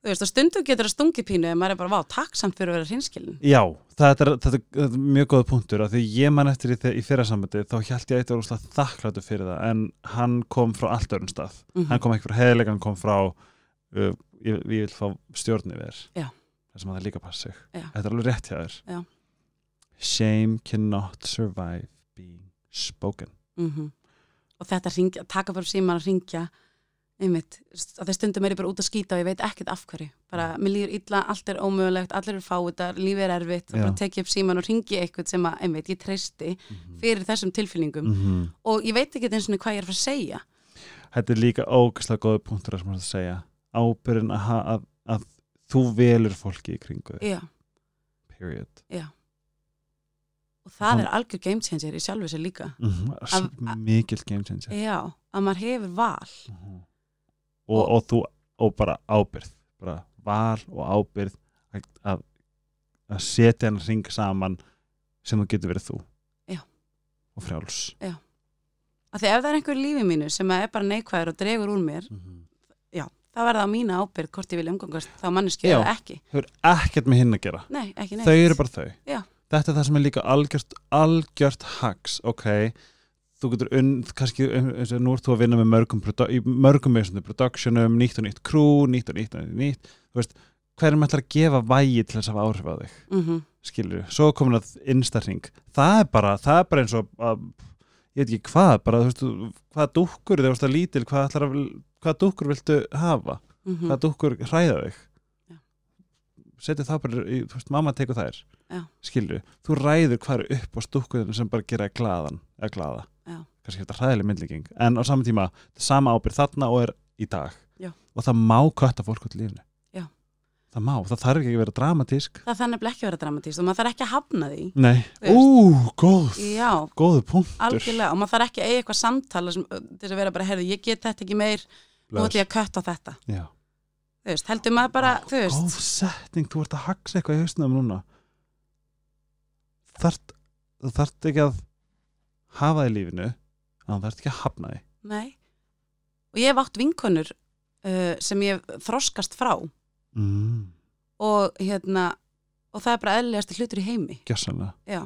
Þú veist, og stundum getur það stungi pínu en maður er bara, vá, takksamt fyrir að vera hreinskilin Já, þetta er, þetta er mjög góða punktur að því ég man eftir í, í fyrra sambandi þá held ég eitthvað rúslega þakkláttu fyrir það en hann kom frá allt öðrum stað Mhm. hann kom ekki frá heiðleika, hann kom frá uh, ég, ég vil fá stjórn yfir Já. þess að það líka passa sig Já. þetta er alveg rétt hjá þér Já. Shame cannot survive being spoken mm og þetta ringja, taka bara síman að ringja einmitt, að þeir stundum er ég bara út að skýta og ég veit ekkert af hverju. Bara, mér líður illa, allt er ómögulegt, allir eru fáiðar lífið er erfitt, bara tek ég upp síman og ringi eitthvað sem að, einmitt, ég treysti fyrir þessum tilfinningum. -hmm. og ég veit ekki eins og hvað ég er að fara að segja. Þetta er líka ógæslega góða punktur að sem að segja. Ábyrðin að, að, að þú velur fólki í kringu já, period. Já. Og það Hann- er algjör game changer í sjálfu sér líka. Mm að- mikill game changer. Já, að maður hefur val. Mhm. Og, og þú og bara ábyrð bara val og ábyrð að, að, setja hann ring saman sem þú getur verið þú. Já. og frjáls. Að því ef það er einhver í lífi mínu sem er bara neikvæður og dregur úr mér það verða á mína ábyrð hvort ég vil umgangast þá manneski Já. eða ekki. Þau eru ekkert með hinn að gera. Nei, þau eru bara þau. Já. þetta er það sem er líka algjört, algjört hags, ok þú getur unn, kannski eins og nú ert þú að vinna með mörgum, mörgum með productionum, nýtt og nýtt crew nýtt og nýtt og nýtt, þú veist hverjum ætlar að gefa vægi til þess að hafa áhrif á þig? Mm skilur, svo komin að innstæring það er bara, það er bara eins og að, ég veit ekki hvað, bara þú veist, hvað dúkkur þegar þú veist að lítil, hvað, ætlar að, hvað dúkkur viltu hafa, -hmm. hvað dúkkur hræða þig? Já. setja það bara í, þú veist, mamma tekur þær Já. skilur, þú ræður hvað er upp á stúkkuðinu sem bara gera þig glaðan eða glaða, Já. kannski þetta hræðileg myndlíking. En á saman tíma, sama ábyrð þarna og er í dag. Já. og það má kötta fólk út í lífinu. Já. það má, það þarf ekki að vera dramatísk. Það þannig ekki að vera dramatíst og maður þarf ekki að hafna því. Nei, ú, góð. Já, góðu punktur. Algjörlega. Og maður þarf ekki að eiga eitthvað samtala sem, til þess að vera bara, herðu, ég get þetta ekki meir. Nú ætlum ég að kötta þetta. Þú veist, heldur maður bara, þú veist. góð setning, þú ert að haxa eitthvað í hausnum núna þart, þú þarft ekki að hafa það í lífinu en þú þarft ekki að hafna því. Nei. Og ég hef átt vinkonur uh, sem ég þroskast frá. Mm, og hérna og það er bara eðlilegasti hlutur í heimi. Gjössanlega já.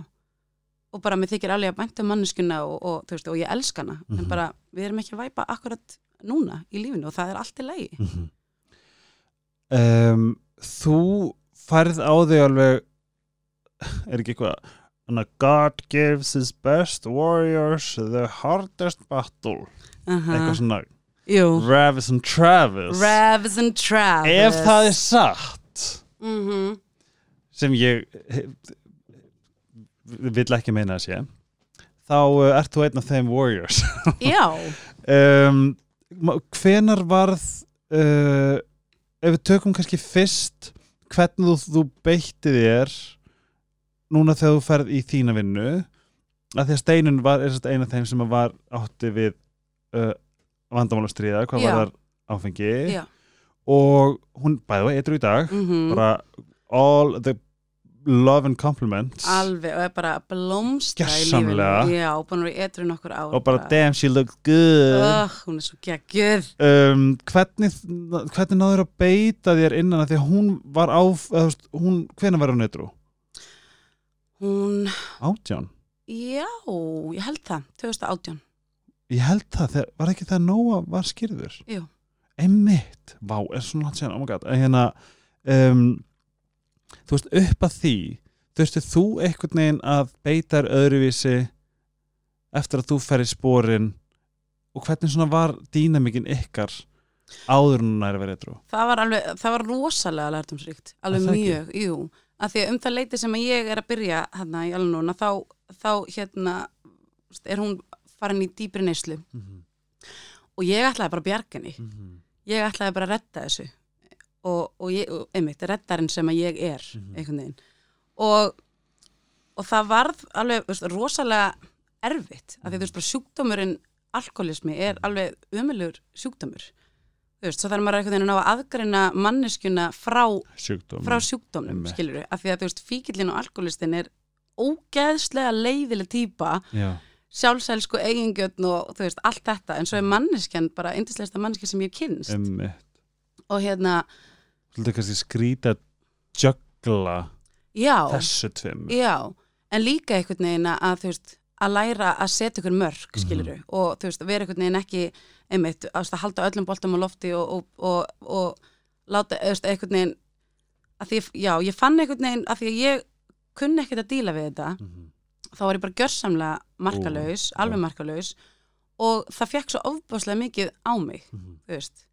Og bara mér þykir alveg að bænta manneskuna og, og, veist, og ég elska hana. Mhm. en bara við erum ekki að væpa akkurat núna í lífinu og það er allt í lagi. Mm um, þú færð á þig alveg er ekki eitthvað Anna, God gives his best warriors the hardest battle. Uh eitthvað svona Jú, Ravis and Travis. Ravs and Travis ef það er satt mm sem ég vill ekki meina að sé þá uh, ert þú einn af þeim warriors. [LAUGHS] Já, um, hvenar varð uh, ef við tökum kannski fyrst hvernig þú, þú beitti þér núna þegar þú ferð í þína vinnu að því að Steinun var eina þeim sem var átti við uh, vandamálastriða, hvað Já. var þar áfengi. Já. Og hún bæði var eitthvað í dag mm bara all the love and compliments. Alveg, og er bara blómstra í lífinu. Já, búin að vera í etru nokkur ár og bara damn she looked good. Uh, Hún er svo geggjöð um, hvernig, hvernig náður að beita þér innan að því að hún var á hún, hvenær var hún eitthvað? Hún, Átján? já, ég held það 2018 Ég held það, þegar, var ekki það Nóa var skýrður? Jú. Einmitt, vá, er svona langt síðan, oh my god. Hérna um, þú veist, upp að því þurftu þú einhvern veginn að beita þér öðruvísi eftir að þú fer í spórin og hvernig svona var dýnamikinn ykkar áður hún er að vera eitthvað það var alveg, það var rosalega lærtumsríkt, alveg mjög, jú að því að um það leiti sem ég er að byrja hérna í alveg núna, þá, þá hérna, er hún farin í dýpri neyslu. Mm -hmm. og ég ætlaði bara að bjarga henni. Mm -hmm. ég ætlaði bara að redda þessu. Og, og, ég, og einmitt, reddarinn sem að ég er Mhm. einhvern veginn. Og, og það varð alveg veist, rosalega erfitt. Af því þú veist bara sjúkdómurinn alkoholismi er alveg umöluður sjúkdómur þú veist, svo þarf maður einhvern veginn að ná að aðgreina manneskjuna frá, frá sjúkdómnum Einmitt. skilur við, af því að þú veist, fíkillin og alkoholistin er ógeðslega leiðileg típa Já, sjálfsælsku eigingjötn og þú veist, allt þetta. En svo er manneskjan bara yndislegsta manneskja sem ég kynst emmi og hérna, Þú kannski skrýta jögla já, þessu tveim já. En líka einhvern veginn að þú veist að læra að setja ykkur mörg skiluru og þú veist, vera einhvern veginn ekki einmitt, að, halda öllum boltum á lofti og, og, og, og láta veist, einhvern veginn að því, já, ég fann einhvern veginn að því að ég kunni ekkert að díla við þetta Mhm. þá var ég bara gjörsamlega markalaus, Ó, alveg já. markalaus og það fekk svo ofbáslega mikið á mig Mhm. þú veist,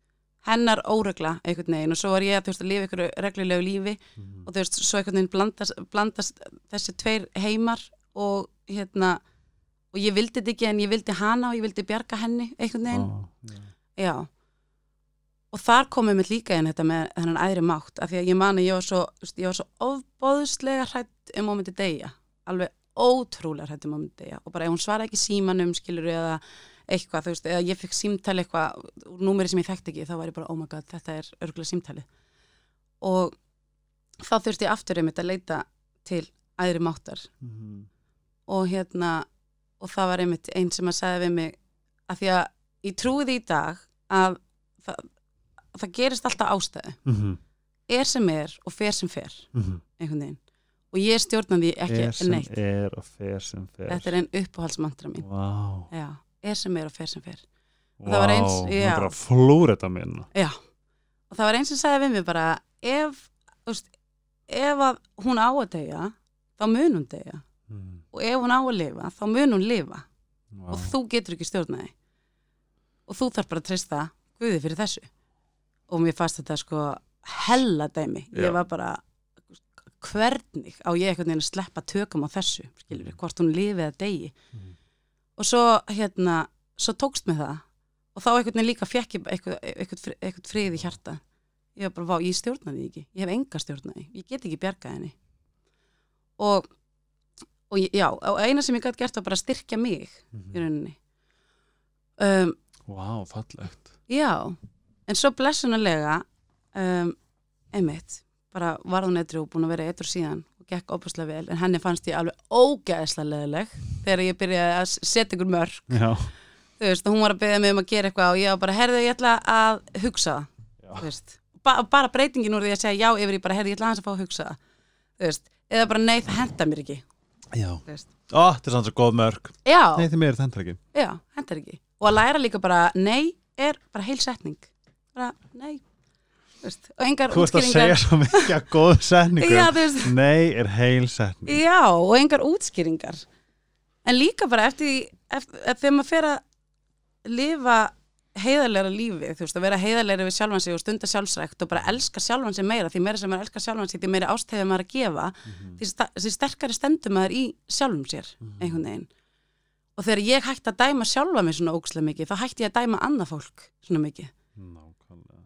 hennar óregla einhvern veginn og svo var ég að, veist, að lifa ykkur reglulegu lífi Mhm. og þú veist, svo einhvern veginn blandast, blandast þessi tveir heimar og hérna og ég vildi þetta ekki en ég vildi hana og ég vildi bjarga henni einhvern veginn, já. já. Og þar komið mér líka inn þetta með þennan æðri mátt, af því að ég man að ég var svo ég var svo ofbóðslega hrætt um að myndi deyja, alveg ótrúlega hrætt um að myndi deyja. Og bara ef hún svara ekki símanum skilur eða eitthvað, þú veist, eða ég fikk símtali eitthvað úr númeri sem ég þekkti ekki, þá var ég bara, oh my god, þetta er örgulega símtali og þá þurfti ég aftur einmitt að leita til æðri máttar. Mhm. og hérna og það var einmitt einn sem að segja við mig að því að ég trúi því í dag að það, það gerist alltaf ástæðu. Mhm. er sem er og fer sem fer Mhm. einhvern veginn. Og ég stjórna því ekki er sem neitt. er og fer sem fer. Þetta er einn uppáhaldsmantra mín. Vá, já, er sem er og fer sem fer. Vá, það var eins- nú já. og það var einn sem sagði við mig bara ef, veist, ef að hún á að deyja þá mun hún deyja Mhm. og ef hún á að lifa þá mun hún lifa. Vá. og þú getur ekki stjórnaði og þú þarf bara að treysta Guði fyrir þessu. Og mér fannst þetta sko hella dæmi. Já. ég var bara hvernig á ég einhvern veginn að sleppa tökum á þessu skilur við, hvort hún lifið að degi Mhm. og svo hérna svo tókst með það. Og þá einhvern veginn líka fekk ég eitthvað, eitthvað, fri- eitthvað frið í hjarta ég var bara, vá, ég stjórnaði ekki. Ég hef enga stjórnaði, ég get ekki bjargað henni. Og og ég- já, og eina sem ég gæti gert var bara að styrkja mig í Mhm. rauninni. Um, Vá, fallegt. já, en svo blessunarlega um, einmitt bara var hún eitthvað búin að vera eitthvað síðan og gekk óbúslega vel, en henni fannst ég alveg ógeðslega leðileg þegar ég byrjaði að setja ykkur mörg Já, þú veist, og hún var að beða mig um að gera eitthvað og ég var bara, herðu, ég ætla að hugsa það. Ba bara breytingin úr því að segja já yfir í bara, herðu, ég ætla aðeins að fá að hugsa það. Eða bara, nei, það henda mér ekki já. Ó, þetta er sanns að góð mörg já, Nei, þið mér er þetta ekki. Já, hendar ekki. Og að læra líka bara, nei, er bara heil setning. Bara, nei. Þú veist, og engar Þú ert að segja svo mikið að góð [LAUGHS] setningu já, þú veist, Nei, er heil setning. Já, og engar útskýringar. En líka bara eftir því eftir, eftir þegar maður fer að lifa heiðarlega lífi, þú veist, að vera heiðarlega við sjálfan sig og stunda sjálfsrækt og bara elska sjálfan sig meira, því meira sem maður elskar sjálfan sig því meira ástæði maður að gefa því, sta- því sterkari stendur maður í sjálfum sér einhvern veginn. Og þegar ég hætti að dæma sjálfa mig svona ókslega mikið, þá hætti ég að dæma annað fólk svona mikið. Nákvæmlega.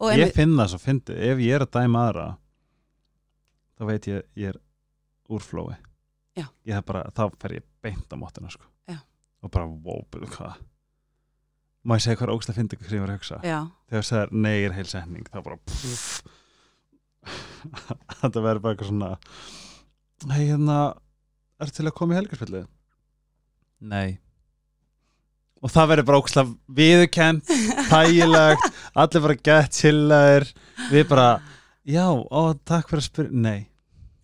og Ég einmitt, finn það svo fyndið, ef ég er að dæma aðra þá veit ég ég er úr flói. Já. ég hef bara, þá fer ég beint á móttina sko. Og bara, wow, má ég segja hvað er ógst að fyndið hvað ég var að hugsa? Já, þegar það er nei er heil setning. Þá bara [LAUGHS] þetta verður bara eitthvað svona hei hérna er til að koma í helgarspillið nei. Og það verður bara óksla viðurkent [LAUGHS] þægilegt, allir bara gett chillaðir, við bara já, ó, takk fyrir að spyrja. Nei,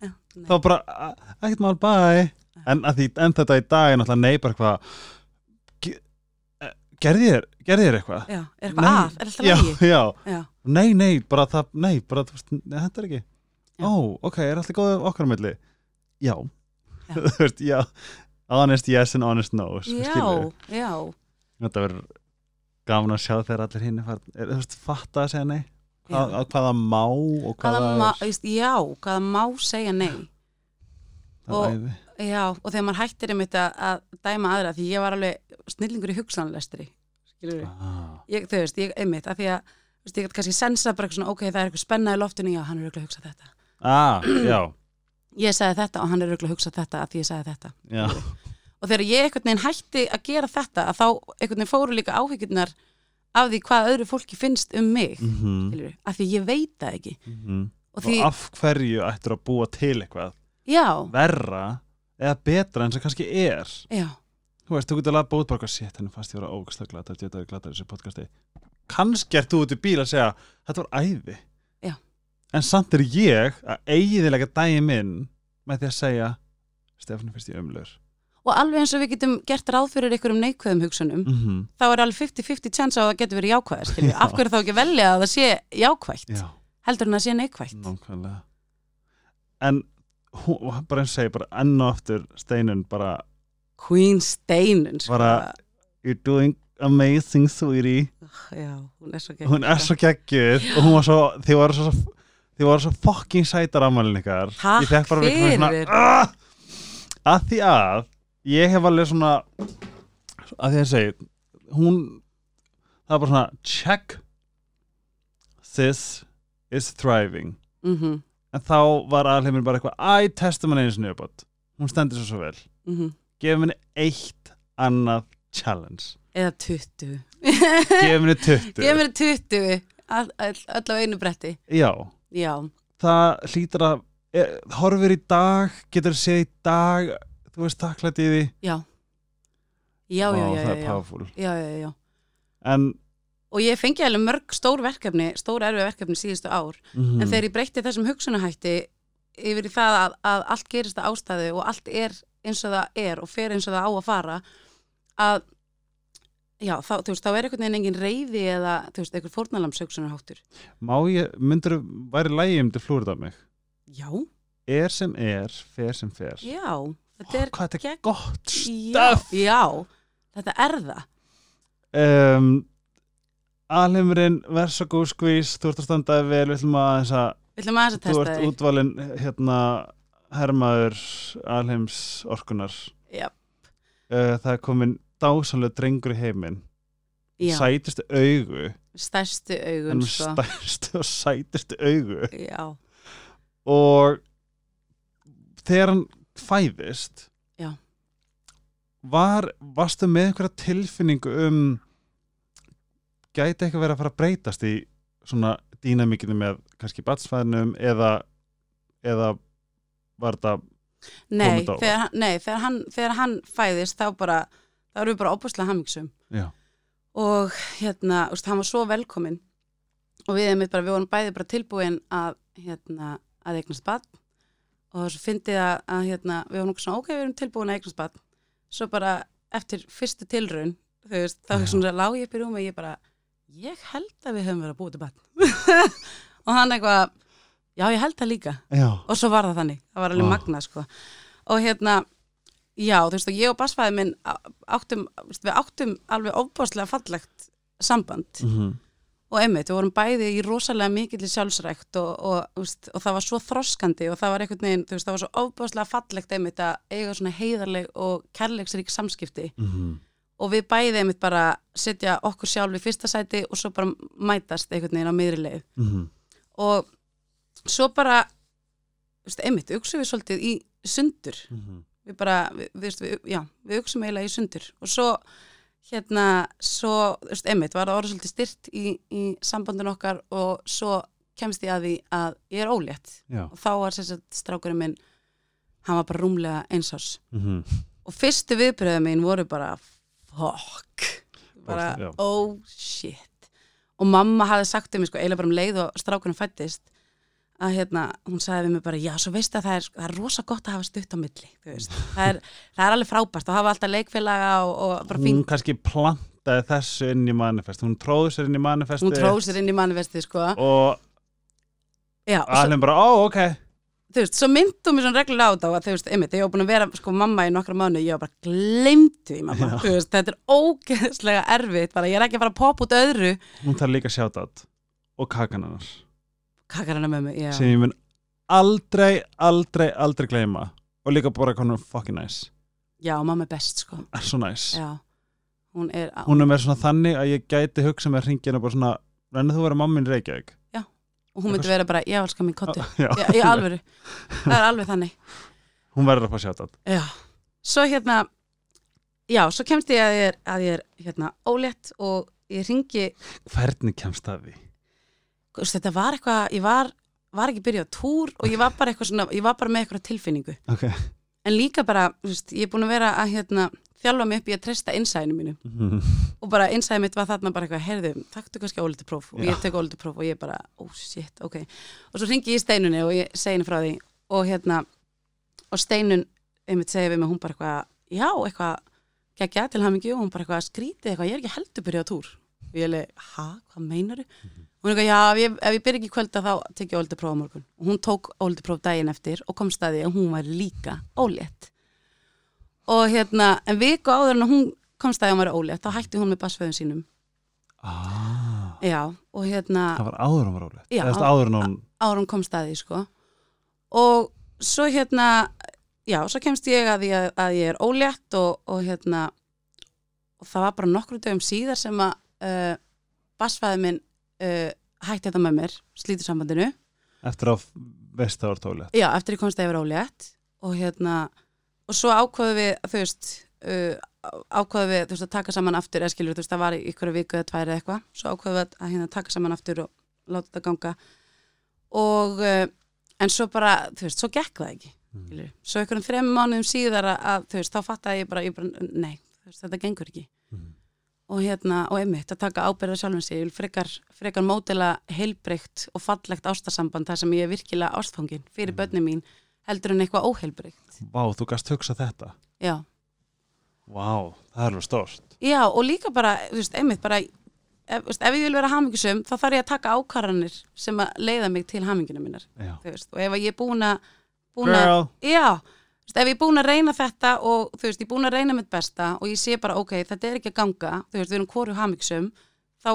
nei. þá bara "A- ekkert mál, bye. En, að því, en þetta í dag er náttúrulega ge- eh, gerði þér, gerði þér eitthvað? Já, er eitthvað Nei. að, er alltaf já, lægi [LAUGHS] já, já, nei, nei, bara það nei, bara, þú veist, þetta er ekki. Já. ó, ok, er alltaf góð okkar á milli? Já, Já. [LAUGHS] þú veist, já. Honest yes and honest no já, skilurðu. já. Þetta verður gaman að sjá þegar allir hinn er, er þú veist, fatta að segja nei? Hvað, Já. að hvaða má og hvaða hvaða má, já, hvaða má segja nei? Það er æði Já, og þegar maður hættir einmitt að, að dæma aðra, því ég var alveg snillingur í hugsanlestri, skilur við. ah, Ég, þau veist, ég einmitt, að því að, þú veist, ég get kannski sensa bara eitthvað svona, ok, það er eitthvað spenna í loftinu, já, hann er auðvitað að hugsa þetta. ah, já, [CLEARS THROAT] Ég sagði þetta og hann er auðvitað að hugsa þetta að því ég sagði þetta. já Og þegar ég einhvern veginn hætti að gera þetta, að þá einhvern veginn fóru líka áhyggjurnar af því hvað öðru fólki finnst um mig, mm. mm skilur að því ég veit það ekki. -hmm. Og og því, af hverju ættir að búa til eitthvað já, verra eða betra en sem kannski er. Já, þú veist, þú getur að lafa út bara sétt henni fannst ég vera ógæslega glata þetta er glata þessu podcasti. Kannski ert þú út í bíl að segja þetta var æði. Já. en samt er ég að eigiðilega daginn minn með því að segja Stefán finnst ég umlur og alveg eins og við getum gert ráð fyrir einhverjum neikvæðum hugsunum, mm -hmm. þá er alveg 50-50 chance á að það getur verið jákvæðir, skilur við. Já. Af hverju þá ekki að velja að það sé jákvætt, já, heldur en að það sé nákvæmlega. En hún, bara eins og segi bara enn og aftur steinun bara Queen Steinun, sko. Bara- you're doing amazing sweetie Já, hún er svo gegn. hún er svo geggjuð og hún var svo, þið var svo þið var svo fucking sætar ammælin ykkar ég fekk bara svona. "Ah!" að því að ég hef alveg svona að því að segi hún, það var bara svona check this is thriving Mm en þá var alheimur bara eitthvað æ, testum hann einu sinni uppátt hún stendur svo svo vel, -hmm. gefum henni eitt annað challenge Eða 20. gefum henni 20 Ég mér 20, all, all, all á einu bretti. já, Já, það hlýtur að er, horfir í dag, getur segja í dag þú veist takklætt í því já. Já, Vá, já, já, er Já, já, já. en, Og ég fengi alveg mörg stór verkefni, stór erfið verkefni síðustu ár. mm En þegar ég breytti þessum hugsunahætti yfir í það að, að allt gerist að ástæðu og allt er eins og það er og fer eins og það á að fara að já, þá, þú veist, þá er einhvern veginn engin reyði eða, þú veist, einhver fórnalamshugsunarháttur. má ég, myndur væri lægi um til flúrið af mig Já, er sem er, fer sem fer já, þetta Ó, er hvað þetta er gott já, stöf já, þetta er það. um, alheimurinn verð svo góð skvís þú ert að standaði vel, við ætlum að þess að Við ætlum að þú testa ert þig. útvalin hérna hermaður alheims orkunar Já. uh, það er komin dásanlega drengur í heiminn Já, sætustu augu stærstu augun, sko. stærstu og sætustu augu Já, og þegar hann fæðist Já. var, varstu með einhverja tilfinningu um gæti eitthvað verið að fara að breytast í svona dýnamíkinu með kannski batsfæðinum eða eða var þetta nei, þetta á þegar, nei þegar, hann, þegar hann fæðist þá bara, þá erum við bara óbúslega hamingsum. og hérna, þú veist, hann var svo velkominn og við einmitt bara, við vorum bæði bara tilbúin að, hérna, að eignast badn og svo fyndið að, að hérna, við vorum okkur svona, ok, við erum tilbúin að eignast badn svo bara eftir fyrstu tilraun þú veist, þá Já. svona lág ég upp í rúmi og ég bara, ég held að við höfum verið að búið til badn [LAUGHS] og hann eitthvað, já, ég held það líka já, og svo var það þannig, það var alveg Vá. magna sko. og hérna já, þú veist, og ég og basfæði minn áttum, við áttum alveg ofbáslega fallegt samband Mhm. og einmitt, við vorum bæði í rosalega mikill sjálfsrækt og, og, veist, og það var svo þroskandi og það var einhvern veginn, þú veist, það var svo ofbáslega fallegt einmitt að eiga svona heiðarleg og kærleiksrík samskipti Mhm. Og við bæði einmitt bara setja okkur sjálf í fyrsta sæti og svo bara mætast einhvern veginn á miðri leið Mhm. og svo bara veist, einmitt, uksum við svolítið í sundur Mhm. við bara, við, við, við, já, við uksum eiginlega í sundur og svo hérna, svo, þú veist, einmitt var það orðið svolítið styrt í, í sambandun okkar og svo kemst ég að því að ég er ólétt Já. og þá var að strákurinn minn hann var bara rúmlega einsás Mhm. og fyrstu viðbröðu mín voru bara fuck bara Já. oh shit. Og mamma hafði sagt um mig sko eiginlega bara um leið og strákunum fættist að hérna, hún sagði við mig bara já, svo veistu að það er, það er rosa gott að hafa stutt á milli það er, það er alveg frábært að hafa alltaf leikfélaga og, og bara Hún fínt kannski plantaði þessu inn í manifest Hún tróði sér inn í manifesti hún tróð sér inn í mannvestið sko. Og já, og alveg bara, ó, ok þú veist, svo myndum mér svona reglulega á og að þú veist, einmitt, ég var búin að vera sko mamma í nokkra mánu, ég var bara glemt því mamma, Já. þú veist, þetta er ógeðslega erfitt, bara ég er ekki að fara að poppa út öðru. Hún þarf líka sjátt Og kakan hennar kakar hennar með mig, já. Sem ég mun aldrei, aldrei, aldrei gleyma. Og líka bara konar fucking nice. Já, mamma er best sko. Er svo nice. Já, hún er Hún er með svona þannig að ég gæti hugsa með hringina bara svona Rennið þú vera mammin Reykjavík og hún myndi vera bara, já, elskar mín kottu [LAUGHS] í alvöru, það er alveg þannig. Hún verður að fá sjátt Já, svo hérna Já, svo kemst ég að ég er, að ég er hérna ólétt og ég ringi Hvernig kemst það því? þetta var eitthvað, ég var var ekki byrjað túr og ég var bara svona ég var bara með eitthvað tilfinningu. Ok. En líka bara, veist, ég er búin að vera að hérna, þjálfa mig upp í að treysta innsæðinu mínu. Mhm. og bara innsæði mitt var þarna bara eitthvað, heyrðu, takktu kannski ólítið próf. Og Já. ég tek ólítið próf og ég bara, oh shit, ok. Og svo ringi ég í steinunni og ég segi henni frá því. Og hérna, og steinun einmitt segja við mig, hún bara eitthvað já, eitthvað, geggja til hamingju. Og hún bara eitthvað skrítið eitthvað, ég er ekki heldur byrjað á túr. Og ég er leið, ha, hvað meinar hún er eitthvað, já, ef ég, ef ég byrja ekki kvölda þá tek ég ólítið próf á morgun. Og hún tók ólítið próf daginn eftir og kom staði að hún var líka ólétt og hérna, en viku áður en hún kom staði að hún var ólétt, þá hætti hún með basföðum sínum. Ah, Já, og hérna Það var áður hún var ólegt Já, áður en hún árum kom staði, sko. Og svo hérna já, svo kemst ég að, ég, að ég er ólétt og, og hérna og það var bara nokkru dögum síðar sem að uh, basfæði minn uh, hætti þetta með mér slítur sambandinu, Eftir að veist það var tólegt já, eftir ég komst að ég var ólétt. Og hérna og svo ákvaðu við, þú veist uh, ákvaðu við, veist, að taka saman aftur eða skilur, þú veist, það var ykkur viku eða tvær eða eitthvað, svo ákvaðu við að, að hérna taka saman aftur og láta þetta ganga og uh, en svo bara, þú veist, svo gekk það ekki skilur. svo ykkur um þrem mánuðum síðar að, að þú veist, þá fattaði ég bara, ég bara nei, veist, þetta gengur ekki Mhm. og hérna, og einmitt að taka ábyrða sjálfum sig, ég vil frekar, frekar mótela heilbreykt og fallegt ástasamband þar sem ég er virkilega ástfangin fyrir Mhm. börnin mín, heldur en eitthvað óheilbreykt Vá, þú gast hugsa þetta? Já, Vá, það er alveg stórt. Já, og líka bara, þú veist, einmitt bara ef, veist, ef ég vil vera hamingjusum, þá þarf ég að taka ákvarðanir sem að leiða mig til haminginu minnar Já. þú veist, og ef ég er búin að Girl. Já, þú veist, ef ég er búin að reyna þetta og þú veist, ég er búin að reyna mitt besta og ég sé bara, ok, þetta er ekki að ganga þú veist, við erum hvoru hamiksum þá,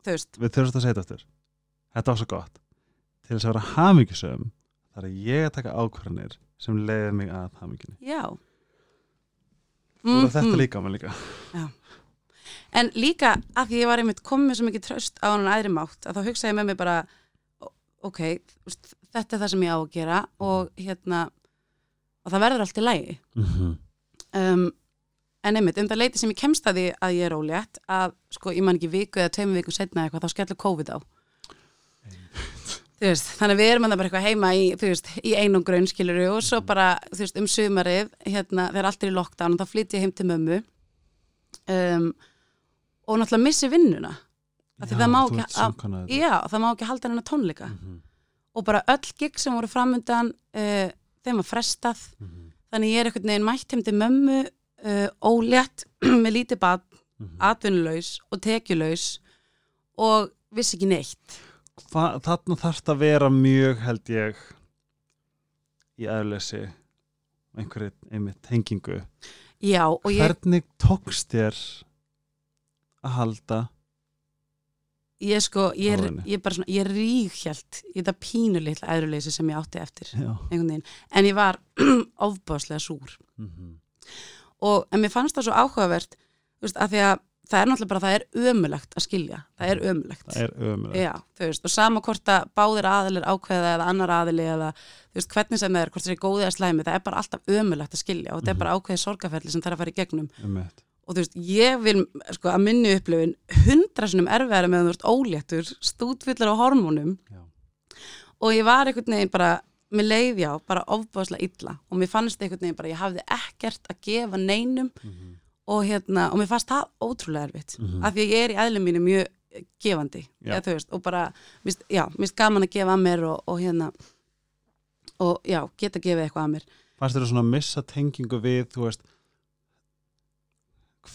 þú veist, Við þurfum að segja þetta aftur. Þetta var svo gott. Til þess að vera hamingjusum þar er ég að taka ákvarðanir sem leiði mig að hamingjunni já. Þú voru þetta Mhm. líka á mig líka. En líka að því ég var einmitt komið svo mikið tröst á hann æðri mátt að þá hugsaði ég með mig bara ok, þetta er það sem ég á að gera og hérna og það verður allt í lægi mm -hmm. um, en einmitt, um það leiti sem ég kemst að því að ég er ólétt að sko, ég man ekki viku eða tveimur vikum setna eitthvað, þá skellur COVID á veist, þannig að við erum að bara eitthvað heima í, veist, í einum grunn skilur og svo bara, veist, um sumarið hérna, þegar allt er í lockdown og þá flytti ég heim til mömmu. Um, og náttúrulega missi vinnuna því það má ekki- að, já, það má ekki halda hennar tónleika. Mhm, og bara öll gig sem voru framundan uh, þeim var frestað. Mhm, þannig ég er einhvern veginn mætt heim til mömmu uh, ólétt [CLEARS THROAT] með lítið bad mhm. atvinnulaus og tekjulaus og vissi ekki neitt Þarna þarf það að vera mjög held ég í aðlösi einhverju einmitt tengingu. Já og ég, Hvernig tókst þér að halda ég sko, ég er, ég er bara svona, ég er ríghjalt í þetta pínulitla æðruleysi sem ég átti eftir en ég var [CLEARS THROAT] ofbáslega súr. Mhm. og en mér fannst það svo áhugavert þú veist, að því að það er náttúrulega bara það er ömulegt að skilja, það er ömulegt Það er ömulegt. Já, þú veist, og sama hvort að báðir aðilir ákveða eða annar aðili eða veist, hvernig sem það er, hvort það er góðið að slæmi það er bara alltaf ömulegt að skilja og þetta er bara ákveðið sorgaferli sem það er að fara í gegnum Einmitt. og þú veist, ég vil, sko, að minni upplifun hundra sinum erfiðara með þú veist óléttur, stútfullar á hormónum Já. og ég var einhvern veginn bara, mér leið já bara ofbáslega illa og mér fannst einhvern veginn bara, ég hafði ekkert að gefa neinum Mhm. Og hérna, og mér fannst það ótrúlega erfitt Mhm. af því að ég er í eðlum mínu mjög gefandi, eða, þú veist, og bara mist, já, finnst gaman að gefa að mér og, og hérna og já, geta gefið eitthvað að mér Fannst þér svona að missa tengingu við, þú veist,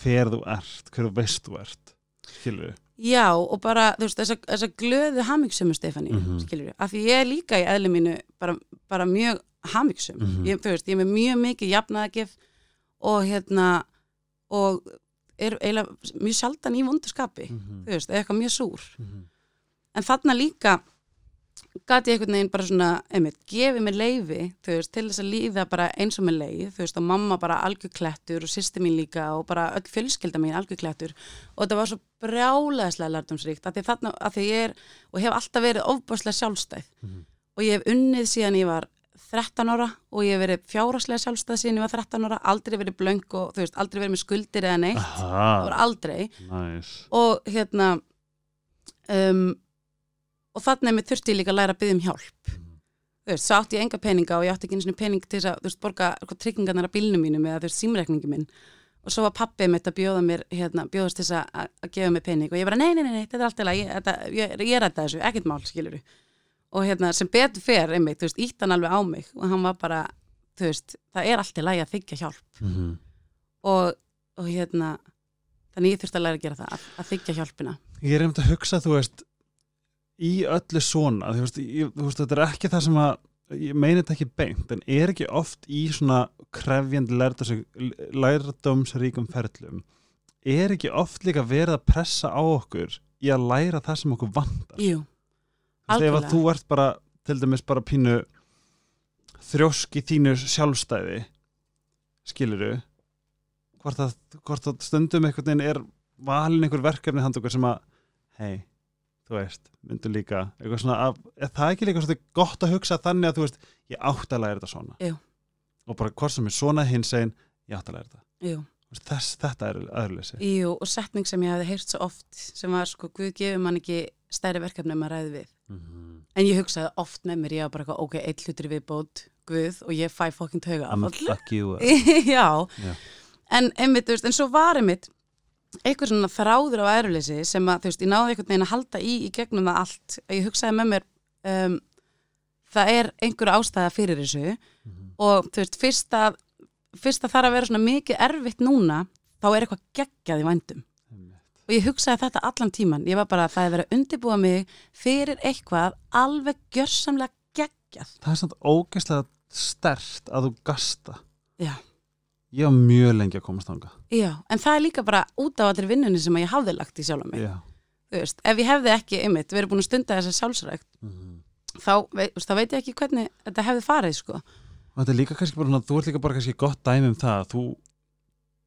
hver þú ert, hver þú veist þú ert, skilur við? Já, og bara, þú veist, þessa, þessa glöðu hamingsömu Stefani, mm Mhm. skilur við, af því ég er líka í eðli mínu bara, bara mjög hamingsöm, Mhm. ég, þú veist, ég er mjög mikið jafnaðagif og hérna, og er eiginlega mjög sjaldan í vondu skapi, þú veist, eitthvað mjög súr. En þarna líka gati ég einhvern veginn bara svona, einmitt, gefið mér leifi, þú veist, til þess að líða bara eins og með leið, þú veist, og mamma bara algjör klettur og sýsti mín líka og bara öll fjölskylda mín algjör klettur og þetta var svo brjálæðislega lærdomsríkt, af því þarna, af því ég er og hef alltaf verið ofbáslega sjálfstæð Mhm. og ég hef unnið síðan ég var 13 ára og ég hef verið fjáraslega sjálfstæð síðan ég var 13 ára, aldrei verið blöng og þú veist, aldrei verið með skuldir eða neitt, það Aha, aldrei. Næs. og hérna um, og þannig með þurfti ég líka að læra að byggja um hjálp. Þú veist, svo átti ég enga peninga og ég átti ekki einu pening til þess að, þú veist, borga tryggingarnar að bílnum mínum eða þú veist, símreikningi minn. Og svo var pappið mitt að bjóða mér hérna, bjóðast til þess að, að gefa mér pening. Og ég bara, nei, nei, nei, nei þetta er og hérna, sem betur fer, einmitt, þú veist, ítt hann alveg á mig og hann var bara, þú veist, það er allt í lagi að þykja hjálp Mhm. og, og hérna þannig ég þurfti að læra að gera það, að, að þykja hjálpina Ég er einmitt að hugsa, þú veist, í öllu svona, þú veist, ég, þú veist, þetta er ekki það sem að, ég meina þetta ekki beint, en er ekki oft í svona krefjandi lærdómsríkum ferlum, er ekki oft líka verið að pressa á okkur í að læra það sem okkur vantar? Jú, Veist, ef algjörlega. þú ert bara, til dæmis bara pínu þrjósk í þínu sjálfstæði skiluru hvort að, hvort að stundum einhvern veginn er valin einhver verkefni hand okkur sem að hei, þú veist, myndu líka eitthvað svona, að, er það ekki líka svona gott að hugsa þannig að þú veist, ég átt að læra þetta svona Jú. og bara hvort sem er svona hins einn, ég átt að læra þetta veist, Þess, þetta er aðurleysi jú, og setning sem ég hefði heyrt svo oft sem var sko, Guð gefur mann ekki stærri verkefni maður ræði við. En ég hugsaði oft með mér, ég var bara eitthvað, ok, eitt hlutur við bót, Guð, og ég fæ fokkin tauga I'm a affall. fuck you [LAUGHS] Já, Já. en einmitt, veist, en svo var einmitt eitthvað svona þráður á æruleysi sem að, þú veist, ég náði einhvern veginn að halda í í gegnum það allt. Ég hugsaði með mér, um, það er einhver ástæða fyrir þessu Mhm. og þú veist, fyrst að, fyrst að það er að vera svona mikið erfitt núna, þá er eitthvað geggjað í vændum. Og ég hugsaði þetta allan tíman. Ég var bara að það er verið að undirbúa mig fyrir eitthvað alveg gjörsamlega geggjað. það er samt ógeðslega stert að þú gasta Já. ég var mjög lengi að komast þanga Já, en það er líka bara út á allir vinnunni sem ég hafði lagt í sjálf mig. já. Þú veist, ef ég hefði ekki einmitt verið búin að stunda þessa sjálfsrækt, þá, veit, þú veist, þá veit ég ekki hvernig þetta hefði farið, sko. og þetta er líka kannski bara, svona- þú ert líka bara kannski gott dæmi um það að þú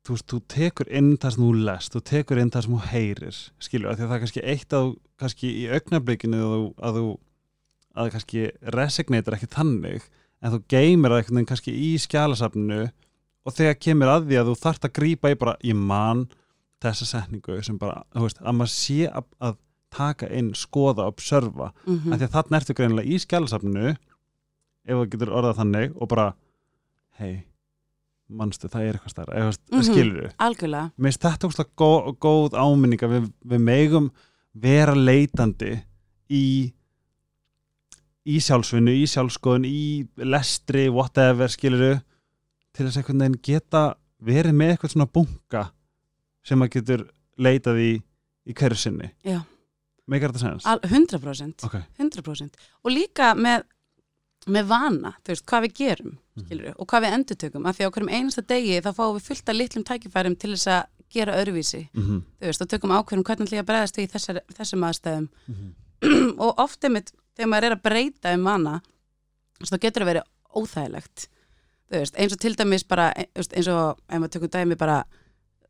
þú, þú tekur inn það sem þú lest þú tekur inn það sem þú heyrir skilur, því að það er kannski eitt að þú kannski í augnablikinu að þú að þú að það kannski resignator ekki þannig en þú geymir það veginn kannski í skjálasafninu og þegar kemur að því að þú þarft að grípa í bara ég man þessa setningu sem bara, þú veist, að maður sé að, að taka inn, skoða, observa. Mm af því að þarna ertu greinilega í skjálasafninu ef þú getur orðað þannig og bara, hei manstu, það er eitthvað stærra, eða mm. -hmm. skilur Algjörlega. mér finnst þetta óslega góð, góð áminning að við, við megum vera leitandi í í sjálfsvinnu, í sjálfskoðun í lestri, whatever skiluru, til þess að einhvern veginn geta verið með eitthvað svona bunga sem maður getur leitað í í hverju sinni Já. meikar þetta? Al, 100%. ok, 100%. Og líka með, með vana, þú veist, hvað við gerum, skilur og hvað við endurtökum, af því á hverjum einasta degi þá fáum við fullt af litlum tækifærum til þess að gera öðruvísi. Mhm, þú veist, og tökum ákveðum hvernig að bregðast í þessar, þessum aðstæðum. Mhm. [CLEARS THROAT] og oft einmitt þegar maður er að breyta um veist, þá getur það verið óþægilegt. Veist, eins og til dæmis bara veist, eins og, ef maður tökum dæmi bara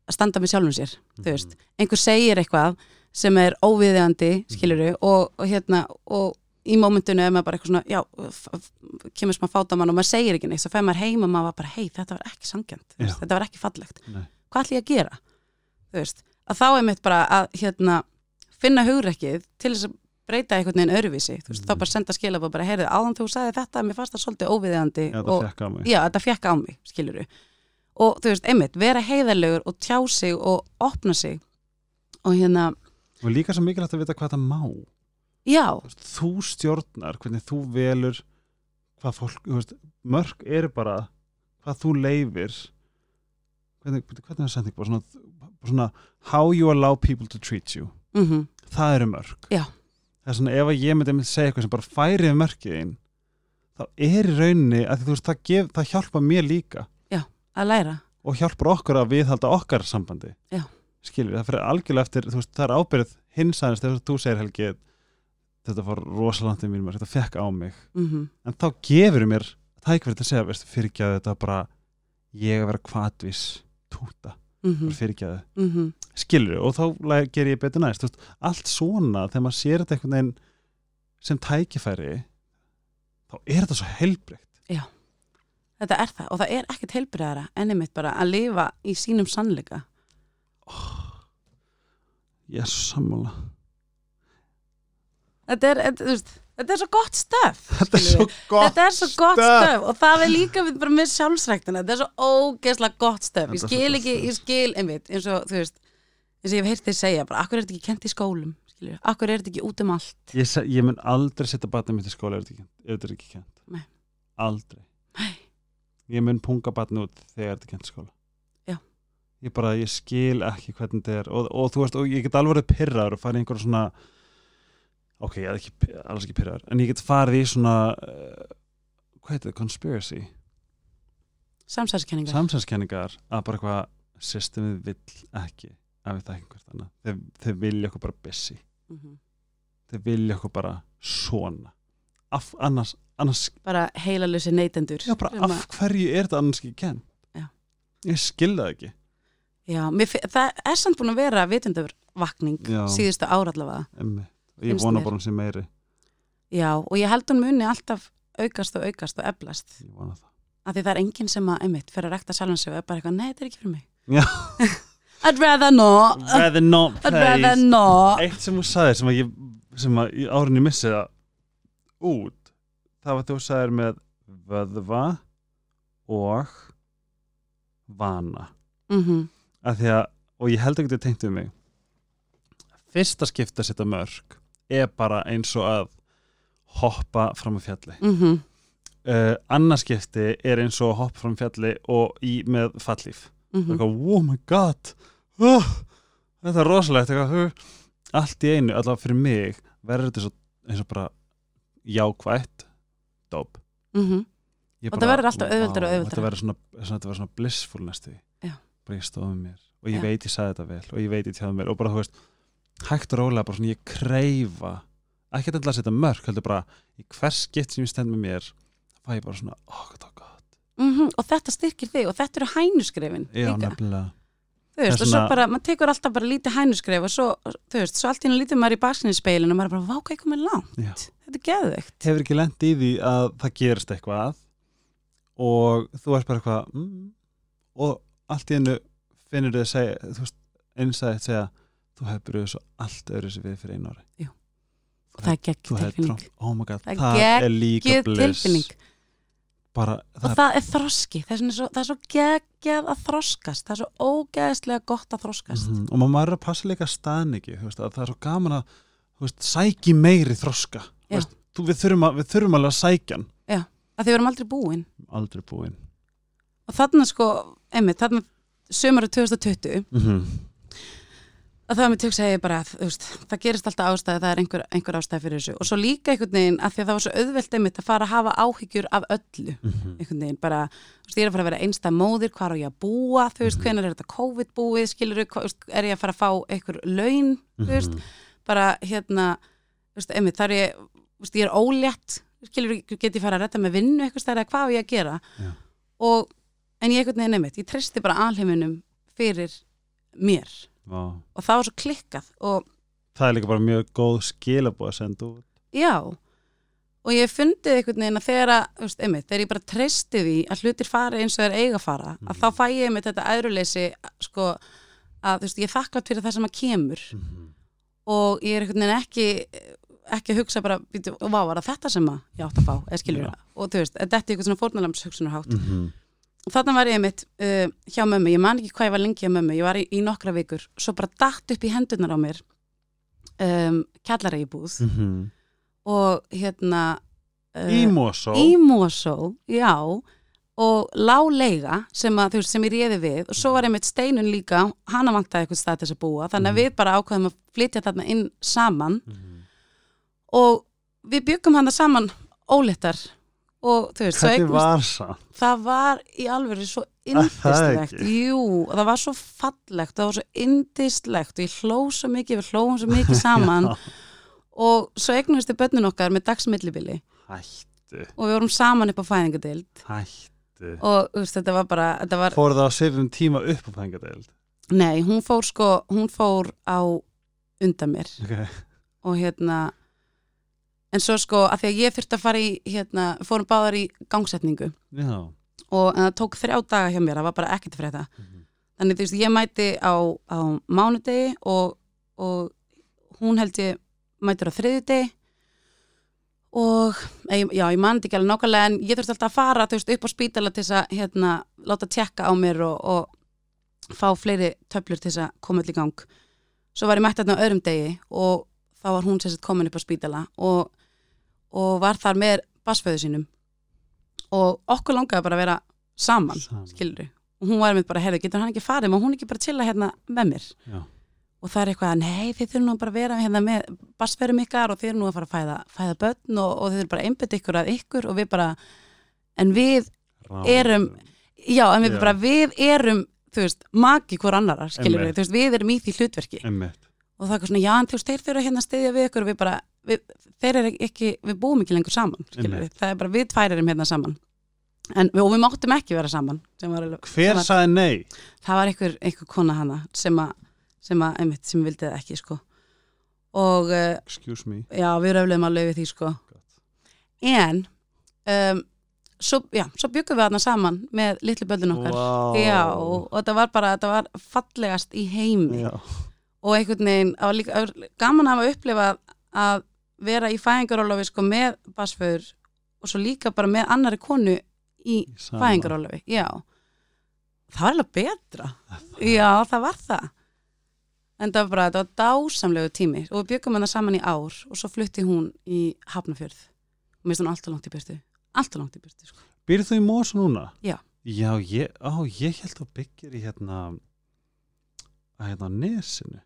að standa með sjálfum sér þú veist, einhver segir eitthvað sem er óviðeigandi, skiluru og, og hérna, og í mómentinu er maður bara eitthvað svona, já, f- f- kemur smá fátamann og maður segir ekki neitt, svo fær maður heim og maður var bara, hei, þetta var ekki sangjant þetta var ekki fallegt, Nei. hvað ætlum ég að gera? Þú veist, að þá er mitt bara að hérna, finna hugrekkið til þess að breyta einhvern veginn öðruvísi þú veist, Mhm. þá bara senda skilabóð bara, heyrðu, áðan þú sagði þetta, mér fannst það svolítið óviðeigandi Já, og, já, þetta fekk á mig, skiluru og þú veist, einmitt, vera heiðarlegur og tjá sig og opna sig og hérna, og líka svo mikilvægt að vita hvað það má já, Þú stjórnar, hvernig þú velur hvað fólk, veist, mörg er bara hvað þú leifir. Hvernig, hvernig er það bara svona, bara svona how you allow people to treat you. Mhm, það eru mörg Já. það er svona ef ég myndi að segja eitthvað sem bara færi við mörkiðin þá er í rauninni að veist, það, gef, það hjálpa mér líka. Að læra. Og hjálpar okkur að viðhalda okkar sambandi. Já. skilur, það fyrir algjörlega eftir veist, það er ábyrð hins aðeins þegar þú segir Helgi þetta fór rosalandið mínum þetta fekk á mig. Mhm, en þá gefur mér tækverð til að segja veistu, fyrirgjaðu þetta bara ég að vera kvatvis túta, mhm, bara fyrirgjaðu mhm. Skilur, og þá ger ég betur næst. Veist, allt svona, þegar maður sér þetta einhvern veginn sem tækifæri þá er þetta svo heilbreykt þetta er það og það er ekkert heilbriðara enni mitt bara að lifa í sínum sannleika. Ég er svo sammála þetta er, þetta, þú veist, þetta er svo gott stöf þetta er svo gott er svo gott stöf. stöf og það er líka við bara með sjálfsræktina. Þetta er svo ógeðslega gott stöf ég skil ekki, ég skil einmitt eins og þú veist, eins og ég hef heyrt þið segja bara, akkur er þetta ekki kent í skólum? Skilur, akkur er þetta ekki út um allt? Ég, ég mun aldrei setja batnið mitt í skóla ef þetta er ekki kent Nei. aldrei. Nei. ég mun punga batnið út þegar þetta er kent í skóla. Já. ég bara, ég skil ekki hvernig þetta er og, og þú veist, og ég get alveg verið pyrraður og farið í einhverja svona ok, ég er ekki, alls ekki pyrraður en ég get farið í svona uh, hvað heitir það, conspiracy? Samsæðiskenningar samsæðskenningar að bara eitthvað systemið vill ekki að við þekkum hvert annað. Þeir, þeir vilja okkur bara busy. Mhm. þeir vilja okkur bara svona. Af, annars, annars bara heilalösi neytendur já, bara, sem af hverju er þetta annars ekki kenn Já. ég skil það ekki. Já, mér það er samt búin að vera vitundavakning Já. síðustu ára allavega. Emmi. Ég vona bara hún sé meiri. Já, og ég held hún muni alltaf aukast og aukast og eflast. Ég vona það. Af því það er enginn sem að, einmitt, fyrir að rekta sjálfan sig og er bara eitthvað, nei, þetta er ekki fyrir mig. [LAUGHS] I'd rather not. Rather not I'd rather not. Eitt sem þú sagðir sem að ég sem að í árinni missi það út það var þú sagðir með vöðva og vana. Mm að því að, og ég held ekki að tengt um mig. Fyrsta skipta að setja mörg er bara eins og að hoppa fram á fjalli -hmm. uh, annarskipti er eins og að hoppa fram á fjalli og í með fallíf Mm mm. eitthvað, oh my god oh, þetta er rosalegt eitthvað, allt í einu, allavega fyrir mig verður þetta eins og bara jákvætt dóp -hmm. Ég Og það verður alltaf auðveldara og vá, auðveldara. þetta verður svona, svona, svona blissful næstu bara ég stóð með mér og ég Já. veit ég sagði þetta vel og ég veit ég tjáði mér og bara þú veist hægt og rólega bara svona ég kreifa. Ekki þetta að setja mörg heldur bara í hvers skipt sem ég stend með mér fæ ég bara svona, oh, þetta var gott Mhm, og þetta styrkir þig og þetta eru hænuskrefin já, nefnilega. Þú veist, Það er og svo svona- bara, maður tekur alltaf bara lítið hænuskref og svo, þú veist, svo allt í henni lítið maður í baksinnspeilin og maður er bara, vá, hvað ég komið langt. Já. þetta er geðveikt. Hefur ekki lent í því að það gerist eitthvað og þú ert bara eitthvað mm, og allt í hennu finnur þið að segja þú veist, þú hefur byrjuð svo allt öðru sem við fyrir einu ári. Og það er hefur tilfinning. oh my god, Það það, er líka tilfinning. Bara, og það, það er þroski, það er, svo, það er svo geggjað að þroskast, það er svo ógeðslega gott að þroskast. Mhm, og maður er að passa líka staðniki það er svo gaman að veist, sæki meiri þroska. Já. veist, þú, við, þurfum að, við þurfum alveg að sækja hann. Að því við erum aldrei búin. Aldrei búinn og þarna sko, einmitt, þarna sömari 2020 mm -hmm. Að það með tjók segja ég bara að þú veist, það gerist alltaf ástæði, það er einhver, einhver ástæði fyrir þessu. Og svo líka einhvern veginn að því að það var svo auðvelt einmitt að fara að hafa áhyggjur af öllu. Mhm. einhvern veginn bara, þú veist, ég er að fara að vera einstað móðir, hvað á ég að búa, þú veist, hvenær er þetta COVID búið, skilur er ég að fara að fá einhver laun, þú veist, Mhm. bara hérna, þú veist, einmitt, þar er ég, þú veist, ég er ólétt, skilur, get ég fara að retta með vinnu eitthvað að Já. og, það var svo klikkað og það er líka bara mjög góð skilabóð að senda út já, og ég fundið einhvern veginn að þegar að, veist, einmitt, þegar ég bara treysti því að hlutir fari eins og þeir eiga að fara, að Mhm. þá fæ ég einmitt þetta æðruleysi, sko, að veist, ég er þakklátt fyrir það sem að kemur Mhm. og ég er einhvern veginn ekki ekki að hugsa bara, og vá, var það þetta sem að ég átt að fá, eða skilur það og þú veist, þetta er eitthvað svona fórnalams hugsunarhátt Mhm. Þarna var ég einmitt uh, hjá mömmu, ég man ekki hvað ég var lengi hjá mömmu. Ég var í, í nokkra vikur, svo bara datt upp í hendurnar á mér um, kjallara íbúð Mhm. og hérna uh, í Mosó? í Mosó, já. Og láleiga sem, að, veist, sem ég réði við. Og svo var einmitt steinun líka hana vantaði eitthvað stað til þess að búa. Þannig að Mhm. við bara ákveðum að flytja þarna inn saman. Mhm. og við byggum hana saman óléttar og þú veist, var það? það var í alveg svo [LAUGHS] indislegt jú, það var svo fallegt það var svo indislegt og ég hló svo mikið við hlóum svo mikið [LAUGHS] saman. Og svo eignumst við börnin okkar með dagsmillibili. Og við vorum saman upp á fæðingadeild hættu. Og veist, þetta var bara þetta var, fór það á sifum tíma upp á fengadeild nei, hún fór sko hún fór á undan mér. Okay. og hérna en svo sko, að því að ég þurfti að fara í hérna, fórum báðar í gangsetningu. Já. Og það tók þrjá daga hjá mér, það var bara ekkert fyrir þetta Mhm. þannig þú veist, ég mæti á, á mánudegi og, og hún held ég mætur á þriðjudegi. Og já, ég man þetta ekki alveg nákvæmlega en ég þurfti alltaf að fara veist, upp á spítala til þess að hérna, láta tjekka á mér og, og fá fleiri töflur til þess að koma öll í gang. Svo var ég mætt þarna á öðrum degi og þá var hún sérst komin upp á spítala og, og var þar með basföðu sínum. Og okkur langaði bara að vera saman Saman. skilur og hún var með bara, heyrðu, getur hann ekki farið? Má hún ekki bara chilla hérna með mér? Já, og það er eitthvað, nei, þið þurfum nú bara að vera hérna með basferum ykkar og þið eru nú að fara að fæða, fæða börn og, og þið eru bara einbytt ykkur að ykkur og við bara en við, Erum- já, en við Já. bara við erum, þú veist, maki hvort annara skilur við, þú veist, við erum í því hlutverki. Einmitt. og það er svona, já, en þú veist, þeir þurfa hérna að styðja við ykkur og við bara, við, þeir eru ekki við búum ekki lengur saman, við það er bara við tvær erum hérna saman. En, og við máttum ekki vera saman alveg- hver var, sagði nei? það var einhver, einhver kona hana sem að, sem að, einmitt, sem vildi ekki, sko. Og excuse me. já, við röflegum alveg við því, sko. En um, svo, svo byggum við þarna saman með litlu böllin okkar. Wow. já, og, og þetta var bara, þetta var fallegast í heimi. Já. og einhvern veginn, var líka gaman að hafa upplifað að vera í fæðingarólofi sko með basföður og svo líka bara með annari konu í Sama. fæðingarólofi, já það var alveg betra já, það var það en það var bara, þetta var dásamlegu tími og við byggum hana saman í ár og svo flutti hún í Hafnafjörð og mér finnst hún alltaf langt í byrtu alltaf langt í byrtu, sko. Býrðu þú í Mosó núna? Já. Já, ég, á, ég held að byggja í hérna að hérna á nesinu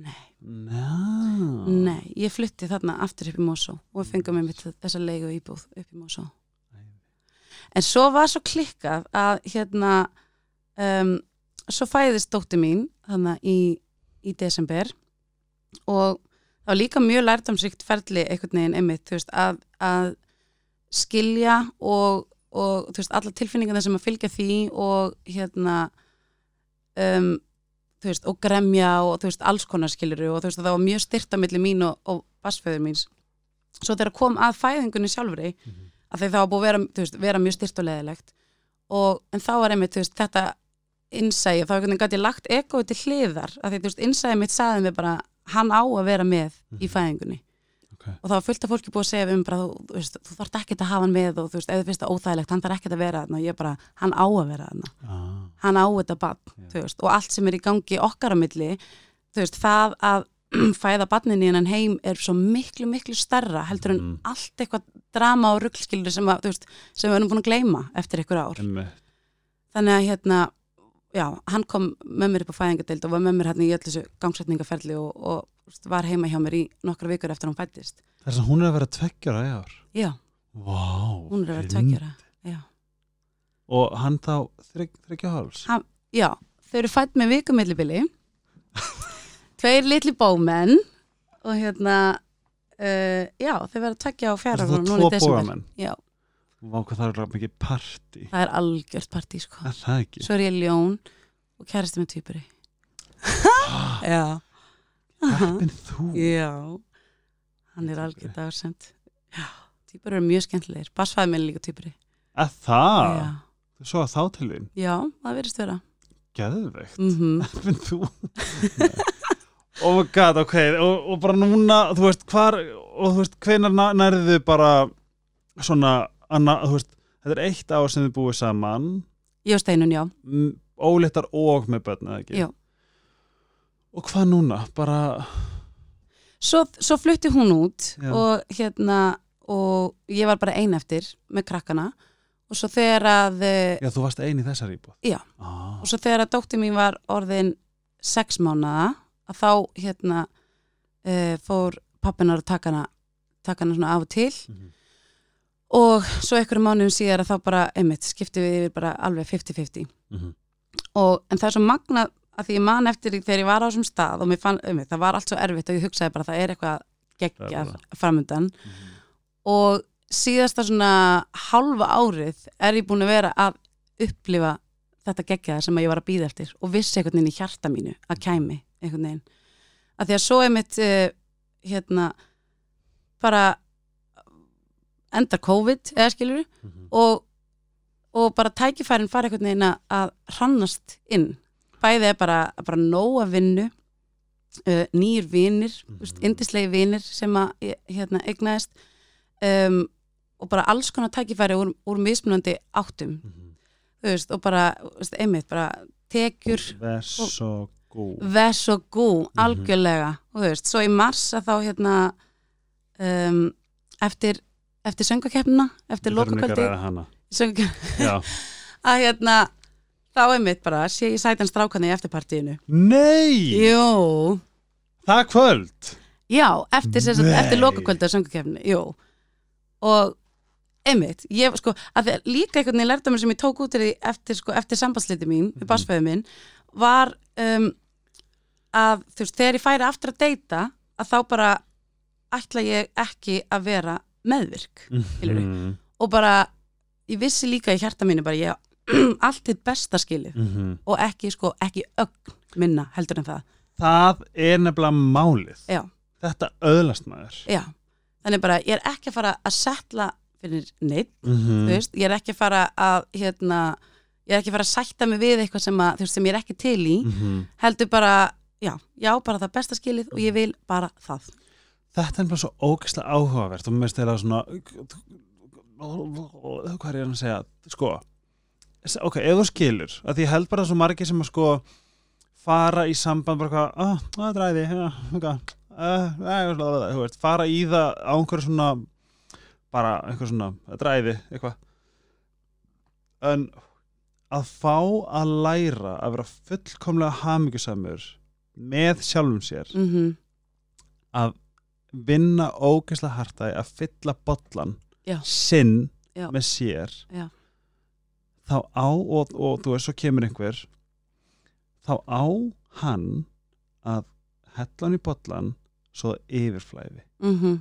nei, Ná. nei, ég flutti þarna aftur upp í Mosó og við fengum með þessa leigu íbúð upp í Mosó. En svo var svo klikkað að hérna um, svo fæðist dóttir mín þannig í, í desember og það var líka mjög lærtamsrikt ferli einhvern veginn einmitt, þú veist, að, að skilja og, og þú veist, alla tilfinningarna sem að fylgja því og hérna um, veist, og gremja og veist, alls konar skilur og það var mjög styrt á milli mín og, og basföður míns svo þegar kom að fæðingunni sjálfri Mhm. að því það var búið að vera, vera mjög styrt og leðilegt og en þá var einmitt þetta innsæði, þá einhvern veginn gæti ég lagt ekoði til hliðar að því innsæði mitt saði mig bara hann á að vera með í Mhm. fæðingunni Ok. og það var fullt af fólki búið að segja við um bara, þú, þú veist, þú þarft ekkert að hafa hann með og þú veist, þú finnst það óþægilegt, hann þarf ekkert að vera þarna og ég bara, hann á að vera þarna Ah, hann á þetta bann, Já. þú veist, og allt sem er í gangi okkar á milli, þú veist, það að [CLEARS THROAT] fæða barnin í hennan heim er svo miklu, miklu starra heldur en Mhm. allt eitthvað drama og ruglskilur sem, sem við erum búin að gleyma eftir einhver ár. einmitt. Þannig að hérna, já, hann kom með mér upp á fæðingadeild og var með mér hérna í öllu þessu gangsetningaferli og, og var heima hjá mér í nokkra vikur eftir hún fættist Þess að hún er að vera tveggjara í ár? Já, Vá, hún er að vera tveggjara já. Og hann þá þrygg, þryggja háls Hann- já, þau eru fætt með vikumillibili [LAUGHS] tveir litli bómenn og hérna uh, já, þau verða tveggja á fjara Það er núna tvo bógamenn? Já, Vá, hvað það er alveg mikið partí það er algjört partí sko. Er það ekki? svo er ég ljón og kærasti með týpuri já Heppin þú Já, hann er algjör dagsend. Já, týpur eru mjög skemmtilegir. Bassfæði minn er líka týpuri. Að það? Já. Svo að þá til þín Já, það verðist vera. Geðveikt Mm Heppin þú [LAUGHS] Oh my god, ok og, og bara núna, þú veist, hvar og þú veist, hvenar nærðu bara svona, anna, þú veist þetta er eitt ár sem þið búið saman Ég og Steinun, já. óléttar og með börn, eða ekki? Já. Og hvað núna? Bara, Svo, svo flutti hún út Já. og hérna, og ég var bara ein eftir með krakkana og svo þegar að, eh, já, þú varst ein í þessar íbúð Já. ah. og svo þegar að dóttir mín var orðin sex mánaða, að þá hérna uh, fór pappinar að taka hana, taka hana svona af og til Mhm. Og svo einhverjum mánuðum síðar að þá bara, einmitt, skipti við yfir bara alveg 50-50 Mhm. og, en það er svo magna að því ég man eftir þegar ég var á þessum stað og mér fann, um, það var allt svo erfitt og ég hugsaði bara það er eitthvað geggjað bara- framundan Mhm. og síðasta svona halva árið er ég búin að vera að upplifa þetta geggjaða sem ég var að býða eftir og vissi einhvern veginn í hjarta mínu að kæmi einhvern veginn að því að svo er mitt uh, hérna bara endar COVID eða skilur Mhm. og, og bara tækifærin fara einhvern veginn að- hrannast inn bæði er bara, bara nóg að vinnu uh, nýjir vinir mm Mhm. indislegi vinir sem að hérna, eignaðist um, og bara alls konar tækifæri úr, úr mismunandi áttum Mhm. þú veist, og bara, veist, einmitt bara tekjur, Vess og gú vess og gú Mhm. algjörlega, og þú veist, svo í mars að þá hérna um, eftir, eftir söngakeppnina eftir að lokakvöldi [LAUGHS] að hérna þá einmitt bara sé ég sætan strákan í eftirpartíinu. Nei, Jú, það er kvöld? Já, eftir, eftir lokakvöldi á söngakefni, jú. Og einmitt, ég sko að að líka einhvern veginn lærdomur sem ég tók út eftir, sko, eftir sambandsliti mín við Mhm. basfæðu minn var um, að þú veist, þegar ég færi aftur að deyta að þá bara ætla ég ekki að vera meðvirk? Mhm. og bara, ég vissi líka í hjarta mínu bara ég [CLEARS THROAT] allt til besta skilið Mhm. og ekki sko, ekki ögn minna heldur en það, Það er nefnilega málið já Þetta öðlast maður Já, þannig bara ég er ekki að fara að setla fyrir neitt, Mhm. þú veist, ég er ekki að fara að hérna, ég er ekki að fara að sætta mig við eitthvað sem, að, veist, sem ég er ekki til í Mhm. heldur bara, já, já, bara það besta skilið og ég vil bara það Þetta er bara svo ógeðslega áhugavert og mér finnst þeirra svona hvað er ég að segja? Sko, ok, ef þú skilur að því ég held bara svo margir sem að sko fara í samband bara hvað, ah, það dræði uh, þú veist, fara í það á einhverju svona bara einhverju svona dræði eitthvað. En að fá að læra að vera fullkomlega hamingjusamur með sjálfum sér mm að vinna ógeðslega hartaði að fylla bollan Já. sinn Já. með sér Já. þá á og, og þú veist svo kemur einhver þá á hann að hella hann í bollan svo yfirflæði -hmm.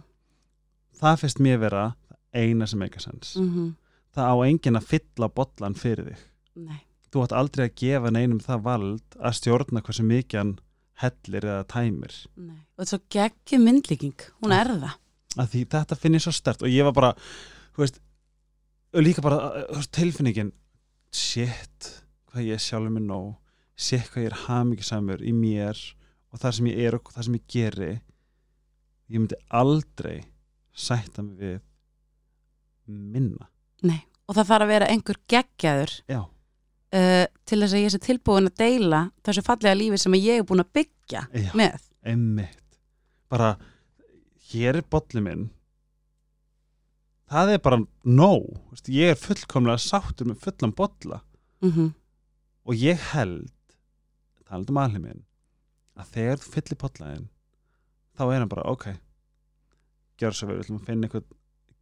það finnst mér vera eina sem eitthvað sens Mm það á enginn að fylla bollan fyrir þig Nei, þú átt aldrei að gefa neinum það vald að stjórna hversu mikið hann hellir eða tæmir. Nei. Og þetta er svo geggjum myndlíking, hún er það. Að því þetta finn ég svo stert og ég var bara, veist líka bara þú veist, tilfinningin shit, hvað ég sjálfur með nóg shit, hvað ég er hamingisamur í mér og það sem ég er og það sem ég geri ég myndi aldrei sætta mig við minna. Nei, og það þarf að vera einhver geggjaður já, uh, til þess að ég sé tilbúin að deila þessu fallega lífi sem ég er búin að byggja já, með. einmitt. Bara, hér er bolli minn. Það er bara veist, ég er fullkomlega sáttur með fullan bolla. Mm og ég held talandi um alheiminn að þegar þú fyllir potlaðin þá er hann bara, ok gjör svo vel, við ætlum að finna eitthvað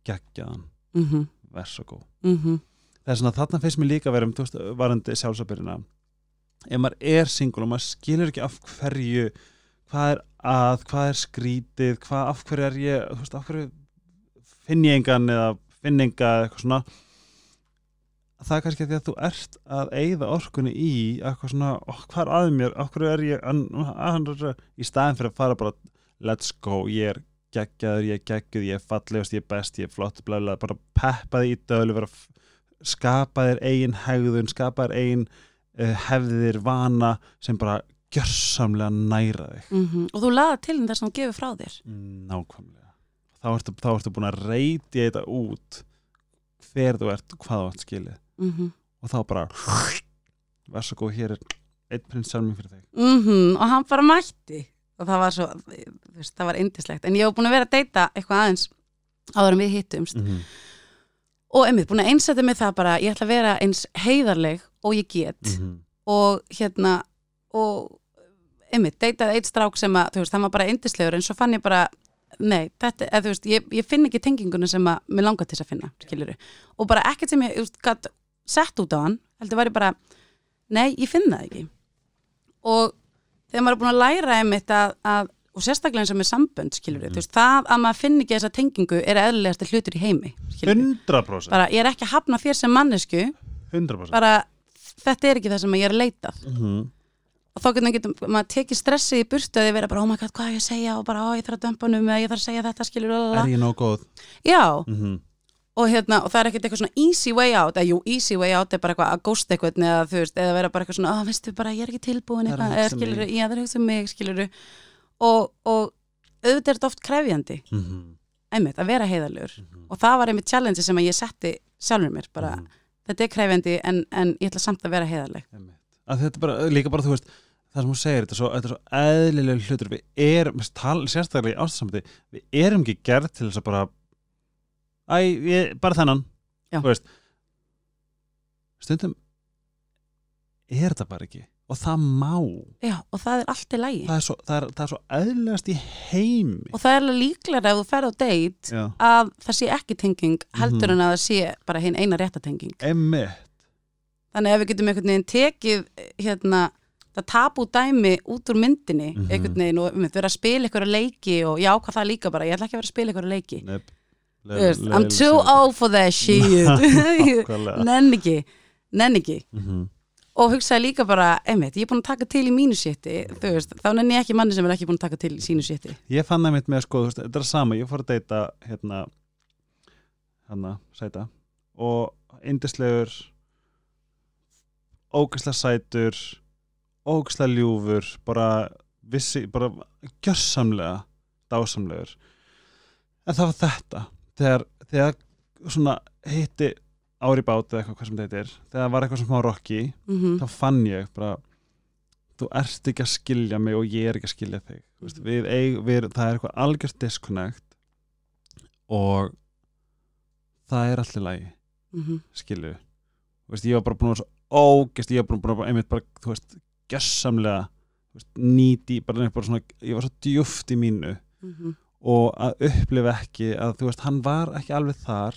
geggjaðan, mhm, verð svo góð. Mhm það er svona, þarna finnst mér líka að vera um, veist, varandi sjálfsabyrjina ef maður er single og maður skilur ekki af hverju hvað er að, hvað er skrítið hvað, af hverju er ég, þú veist, af hverju finn ég engan eða finn enga eitthvað svona það er kannski því að þú ert að eigða orkunni í eitthvað svona, oh, hvað er að mér? Af hverju er ég an, an, an, í staðin fyrir að fara bara, let's go ég er geggjaður, ég er geggjuð ég er fallegast, ég er best, ég er flott bla, bla, bara peppa því í dölu vera að skapa þér eigin hegðun skapa þér eigin uh, hefðir vana sem bara gjörsamlega næra þig. Mhm. og þú laða til þess að þú gefur frá þér. Nákvæmlega. Þá ertu, þá ertu búin að reyti þetta út hver þú ert hvað þú ert skilið. Mhm. Og þá bara verð svo góð, hér er einn prins sjálf mér fyrir þig. Mhm, og hann bara mætti. Og það var svo, þú veist, það var indislegt en ég hef búin að vera að deyta eitthvað aðeins áður en við hittumst. Mm og einmitt búin að einsæta mig það bara ég ætla að vera eins heiðarleg og ég get. -hmm. og hérna og einmitt, deytaði eitt strák sem að þú veist, hann var bara indislegur en svo fann ég bara nei, þetta, þú veist, ég, ég finn ekki tenginguna sem að mér langar til þess að finna, skilur og bara ekkert sem ég, þú veist, gætt sett út á hann, heldur var ég bara nei, ég finn það ekki. Og þegar maður er búin að læra einmitt að, að og sérstaklega eins og með sambönd, skilur Mhm. þú veist, það að maður finn ekki þessa tengingu er eðlilegast hlutur í heimi, skilur 100% bara, ég er ekki að hafna þér sem mannesku 100% bara, þetta er ekki það sem ég er að leitað mm og þá getur getur maður tekið stressið í burtu að þið vera bara, oh my god, hvað er ég að segja? Og bara, ó, ég þarf að dömpa um eða ég þarf að segja þetta, skilur er ég nóg góð? Já, mm og hérna, og það er ekkert eitthvað svona easy way out, eða jú, easy way out er bara eitthvað að ghost eitthvað, eða þú veist, eða vera bara eitthvað svona, ó, veistu, bara, ég er ekki tilbúin að eitthvað, eða um skilur, já, það er að hugsa um mig, skilur og, og auðvitað er þetta oft krefjandi, -hmm. einmitt, að vera heiðalur Mhm. og það var einmitt challenge sem ég setti sjálfur mér, bara, Mhm. þetta er krefjandi en, en ég ætla samt að vera heiðaleg þetta er bara, líka bara, þú veist það sem hún segir, þetta er svo, þetta er svo eðlilega hlutur við erum, tal, sérstaklega í ástæðsamti við erum ekki gerð til þess að bara æ, ég, bara þennan Já. þú veist stundum er þetta bara ekki og það má, já, og það er allt í lægi það er svo, það er, það er svo eðlilegast í heimi. Og það er líklega ef þú ferð á Já, að það sé ekki tenging heldur Mhm. en að það sé bara hinn eina rétta tenging. Emmitt þannig ef við getum einhvern veginn tekið hérna, það tapu dæmi út úr myndinni Mhm. einhvern veginn og við vera að spila einhverja leiki og já, hvað það líka bara, ég ætla ekki að vera að spila einhverja leiki. Nefn, Þú veist, I'm too old for that [LAUGHS] shit. [LAUGHS] Nenn ekki. Nenn ekki. Mhm. Og hugsaði líka bara, einmitt, ég er búin að taka til í mínu sétti, þú veist, þá nenni ég ekki manni sem er ekki búin að taka til í sínu sétti Ég fann það mitt með sko, þú veist, þetta er sama, ég fór að deyta hérna hérna, sæta og indislegur ógæslega sætur ógæslega ljúfur bara vissi, bara gjörsamlega dásamlegur. En það var þetta þegar, þegar svona hitti ári bát eða eitthvað hvað sem þetta er þegar var eitthvað sem smá rocki mm þá fann ég bara þú ert ekki að skilja mig og ég er ekki að skilja þig Þú veist, við eig, við, það er eitthvað algjört disconnect og það er allir lagi -hmm. skilju veist, ég var bara búin að vera svo ógest ég var bara búin að einmitt bara þú veist, gessamlega nýti bara, neitt bara svona, ég var svo djúft í mínu Mhm. og að upplifa ekki að þú veist, hann var ekki alveg þar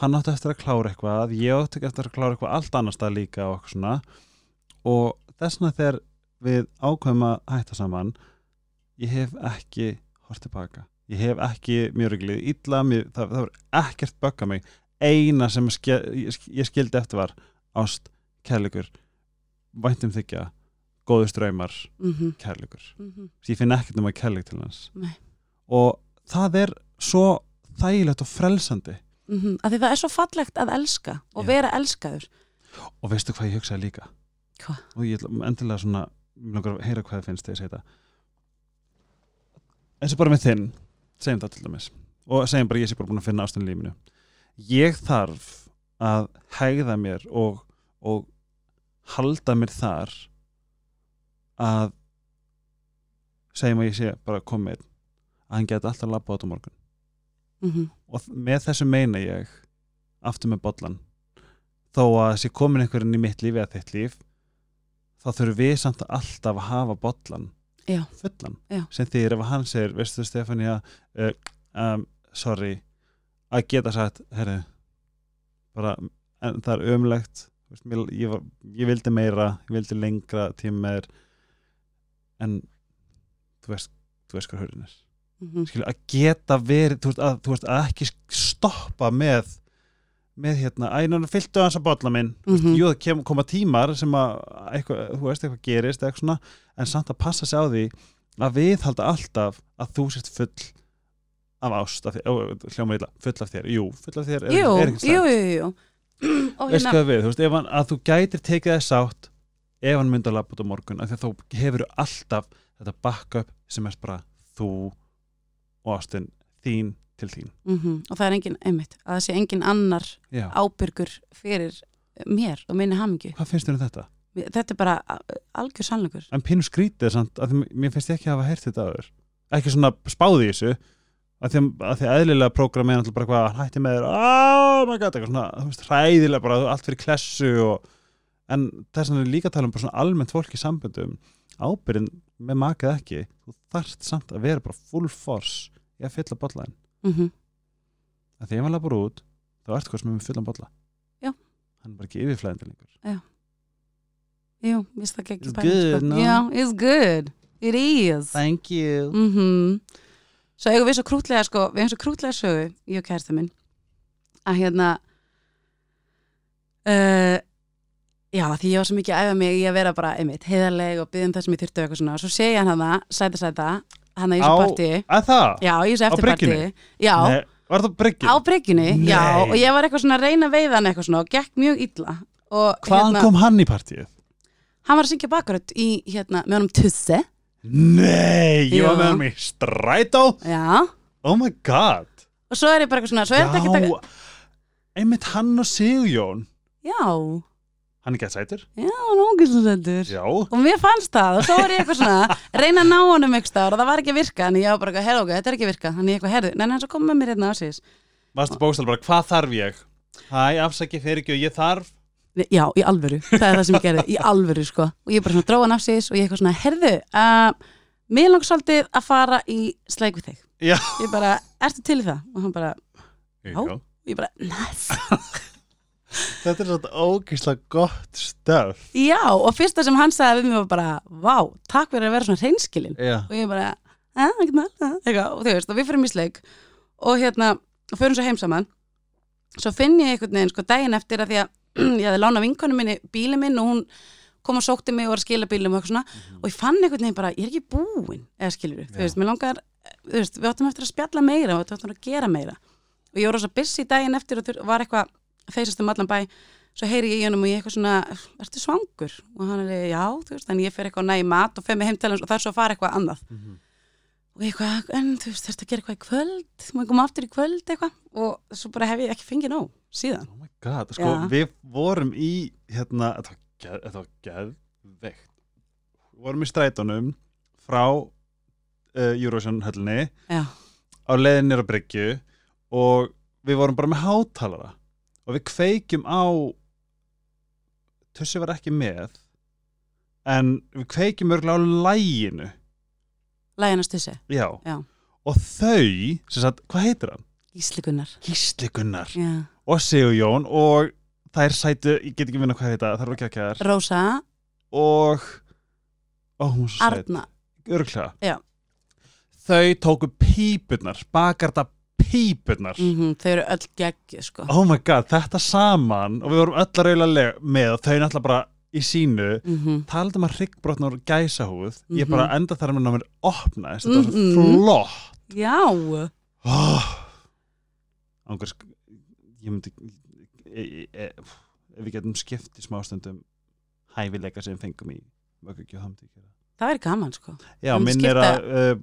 hann átti eftir að klára eitthvað ég átti eftir að klára eitthvað allt annars stað líka og eitthvað svona og þessna þegar við ákveðum að hætta saman ég hef ekki hort tilbaka ég hef ekki mjög reglið illa mér, það, það var ekkert bögga mig eina sem ske, ég, ég skildi eftir var ást, kærleikur væntum þykja góður ströymar, Mhm. kærleikur Mhm. ég finn ekkert um að kærleik til hans Nei. og það er svo þægilegt og frelsandi Mhm. af því það er svo fallegt að elska og Já. vera elskaður og veistu hvað ég hugsaði líka Hvað? og ég endilega svona að heyra hvað það finnst þegar ég segi þetta eins og bara með þinn segjum það til dæmis og segjum bara að ég sé bara búin að finna ástunni lífinu ég þarf að hægða mér og, og halda mér þar að segjum að ég sé bara komið að hann geti alltaf labba át á morgun Mhm. og þ- með þessu meina ég aftur með bollan þó að sé komin einhverjum í mitt líf eða þitt líf þá þurfum við samt alltaf að hafa bollan Já. fullan Já. sem þýr ef hann segir, veistu Stefania uh, um, sorry að geta sagt, herri bara, en það er ömlegt ég, var, ég vildi meira ég vildi lengra tíma með þér en þú veist, þú veist hvað hörðin er Mhm. Skilu, að geta verið þú veist, að, þú veist, að ekki stoppa með með hérna, ænum fylltu hans að bolla minn mm Mhm. jú það kem, koma tímar sem að eitthvað, þú veist eitthvað gerist eitthvað svona, en samt að passa sig á því að við halda alltaf að þú sért full af ást af ó, hljóma illa, full af þér jú, full af þér er, Jú, er ekki Og veist hvað við, þú veist, ef hann, að þú gætir tekið þess átt ef hann myndi að labba út á morgun af því að þá hefur alltaf þetta backup sem er bara þú og ástin þín til þín mhm, og það er engin, einmitt að það sé engin annar Já. ábyrgur fyrir mér og minni hamingju hvað finnst þér um þetta? þetta er bara algjör sannleikur En pínu skrítið er samt, að því, mér finnst ekki hafa heyrt þetta aður ekki svona spáði í þessu að því að, því að eðlilega prógram er náttúrulega bara hvað hætti með þér oh my god, eitthvað svona, hræðilega bara allt fyrir klessu og en þess vegna er líka að tala um bara svona almennt fólk í samböndum. Ábyrðin með makað ekki. Þú þarft samt að vera bara full force í að fylla bollaðin mm að því ef hann lapar út þá ertu hvað sem er með fullan bolla. Já. hann er bara ekki yfirflæðandi lengur. Jú, viðst það ekki It's pæling, good, sko. no? Já, it's good. It is. Thank you. Mm Svo eigum við svo krútlega sko, við hefum svo krútlega sögu ég og kærta minn að hérna uh, já, því ég var svo mikið að æfa mig í að vera bara einmitt heiðarleg og byggðum það sem ég þyrfti og eitthvað svona. Og svo segja hann hana, sæta sæta hann í þessu Á- partí. að það? já, í þessu eftirpartí bryggjunni? já, Nei, var það bryggjum? á bryggjunni já, og ég var eitthvað svona að reyna að veiða hann eitthvað svona og gekk mjög illa. Og Hvaðan kom hann í partíið? hann var að syngja bakarödd í hérna, með honum Tusse. Nei, ég var Já. með hann í strætó. Já, Oh my god. Og svo er ég bara eitthvað svona svo er þetta ekki Já, einmitt hann og Sigjón. Já, Hann er gett sætur. Já, hann er ógæslega Já, og mér fannst það og svo var ég eitthvað svona reyna að ná honum eitthvað staðar og það var ekki að virka en ég var bara eitthvað, herra okkur, þetta er ekki að virka. Hann er eitthvað, herðu, neina hann svo kom með mér hérna á síðis varstu bókstæl bara, hvað þarf ég? Hæ, afsaki fyrir ekki og ég þarf. Já, í alvöru, það er það sem ég gerði í alvöru sko, og ég bara svona dróða hann af síðis og ég eitthvað svona, herðu uh, mér langar svolítið að fara [LAUGHS] Þetta er svona ógeðslega gott stöf já, og fyrsta sem hann sagði við mig var bara, vá, takk fyrir að vera svona hreinskilin. Já, og ég bara, að, ekki með eitthvað, og þú veist, og við fyrir misleik og hérna, og förum svo heim saman. Svo finn ég einhvern veginn sko daginn eftir að því að [CLEARS THROAT] ég hefði lána vinkonu minni bílinn minn og hún kom og sókti mig og var að skila bílum og eitthvað svona. Og ég fann einhvern veginn bara, ég er ekki búin eða skilur, þú Já. veist, mér langar þú veist, við áttum eftir að spjalla meira og við áttum eftir að gera meira. Og ég voru svo busy daginn eftir og var eitthvað að feysast um allan bæ svo heyri ég í honum og ég eitthvað svona ertu svangur? og hann er, já, þú veist, en ég fer eitthvað næ í mat og fer með heim til hans og það er svo að fara eitthvað annað. Mhm. og ég eitthvað, en þú veist, þurfti að gera eitthvað í kvöld? Maður koma aftur í kvöld eitthvað? Og svo bara hef ég ekki fengið nóg síðan. Oh my god Sko, Já. við vorum í hérna, þetta var, geð, þetta var geðveikt. Við vorum í strætónum frá uh, Eurovision höllinni já, á leiðin nýra bryggju og við vorum bara með hátalara og við kveikjum á Tussi var ekki með en við kveikjum örgulega á læginu læginast þessi, já. Já. og þau sem sagt, hvað heitir hann? Gísli Gunnar. Gísli Gunnar. Já. og Sigur Jón og þær sætu, ég get ekki minna hvað heita það er ekki ekki þær Rósa, og ó, er Arna. Örgulega þau tóku pípurnar bakarta pípurnar. Mm þau eru öll geggju sko. Oh my god, þetta saman og við vorum öll að reyla með og þau náttúrulega bara í sínu. Mm talað um að ryggbrotna úr gæsahúð ég Mhm. bara enda þar með námið opnaðist þetta var Mhm. svo flott. Já, oh. ángurs ég myndi e, e, e, ef við getum skipt í smástundum hæfileika sem fengum í það myndi ég gera það er gaman sko. Já, minn er að uh,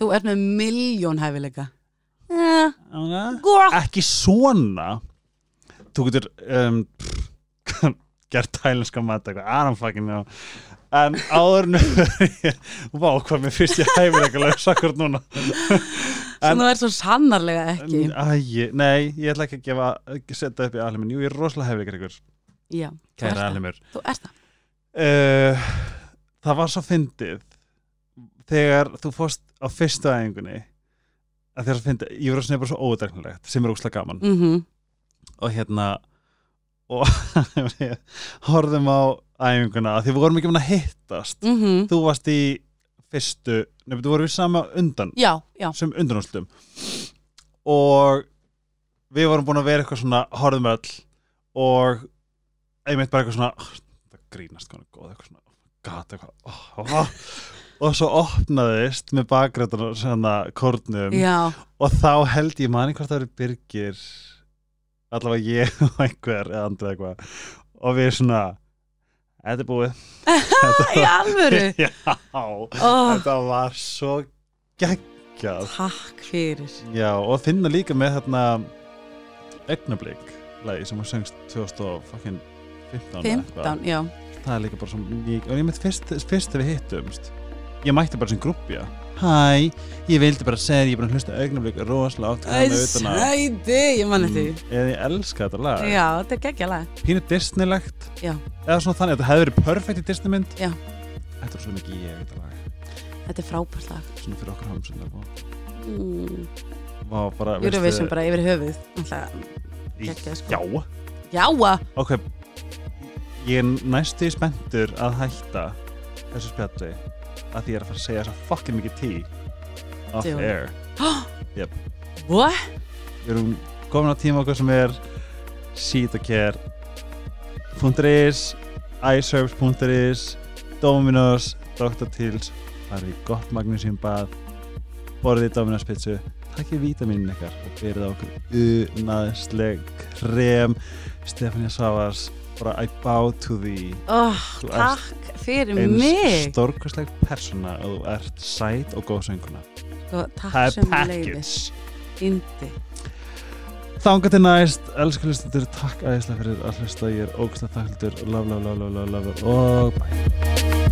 þú ert með miljón hæfileika. Góð ekki svona. Þú getur um, [LAUGHS] gert tælenska mat eitthvað, I don't fucking know. En áður nú [LAUGHS] vá, hvað mér fyrst ég hæfileika lausa akkur núna. Sem þú ert svo sannarlega ekki. Æ, nei, ég ætla ekki að gefa setja upp í alheimin, jú, ég er rosalega hæfileikar ykkur Já, þú ert Þú ert það. uh, það var svo fyndið þegar þú fórst á fyrstu æfingunni að það fyndið, ég var svona bara svo ódregnilegt sem er úslega gaman Mm og hérna og við [LAUGHS] horfðum á æfinguna að því við vorum ekki mann að hittast -hmm. þú varst í fyrstu nefnir, þú vorum við sama undan Já, já. sem undanústum og við vorum búin að vera eitthvað svona horfðum öll og einmitt bara eitthvað svona "Ah, það grínast er góð eitthvað svona gat eitthvað oh, oh. Og svo opnaðist með bakgrættan og svona kórnum Já, og þá held ég manni hvort það eru byrgir allavega ég [LAUGHS] og einhver eða andrið eitthvað og við svona þetta er búið [LAUGHS] í alvöru. [LAUGHS] já, Ó, þetta var svo geggjað takk fyrir. já, og finna líka með þarna augnablík lagi sem var söngst 2015 eða eitthvað. 15, já. það er líka bara svo mikið og ég mynd fyrst, fyrst þegar við hittumst ég mætti bara sem grúppja hæ, ég vildi bara segja ég er bara að hlusta augnablík rosalega átt Æ, sæti, ég manni því. eða ég elska þetta lag Já, þetta er geggja lag. pínu Disneylegt Já. eða svona þannig að þetta hefði verið perfekt í Disney mynd Já. þetta var svo mikið ég þetta lag Þetta er frábært lag. svona fyrir okkur hamsun Mm. var bara Eurovision bara yfir höfuð. Geggjað, sko. já, já, ok ég er næstu spenntur að hætta þessu spjalli að því ég er að fara að segja að fucking mikið tí off Djú. air [GASPS] what? við erum komin á tíma okkur sem er sítokjær .is iService.is Dominos, Dr. Tills farið í gott magnusíum bað borðið Dominos pizzu takkið vítaminin ykkar og byrðið á okkur unaðsleg krem Stefania Savars bara I bow to thee Oh, Þú takk fyrir eins mig. stórkostleg persóna og þú ert sæt og góð sönguna Sko, takk það er sem package Indi. Þanga til næst, elsku hlustendur, takk aðeinslega fyrir að hlusta, ég er ógæslega þakklútur, love, love, love, love, love, love, og bye.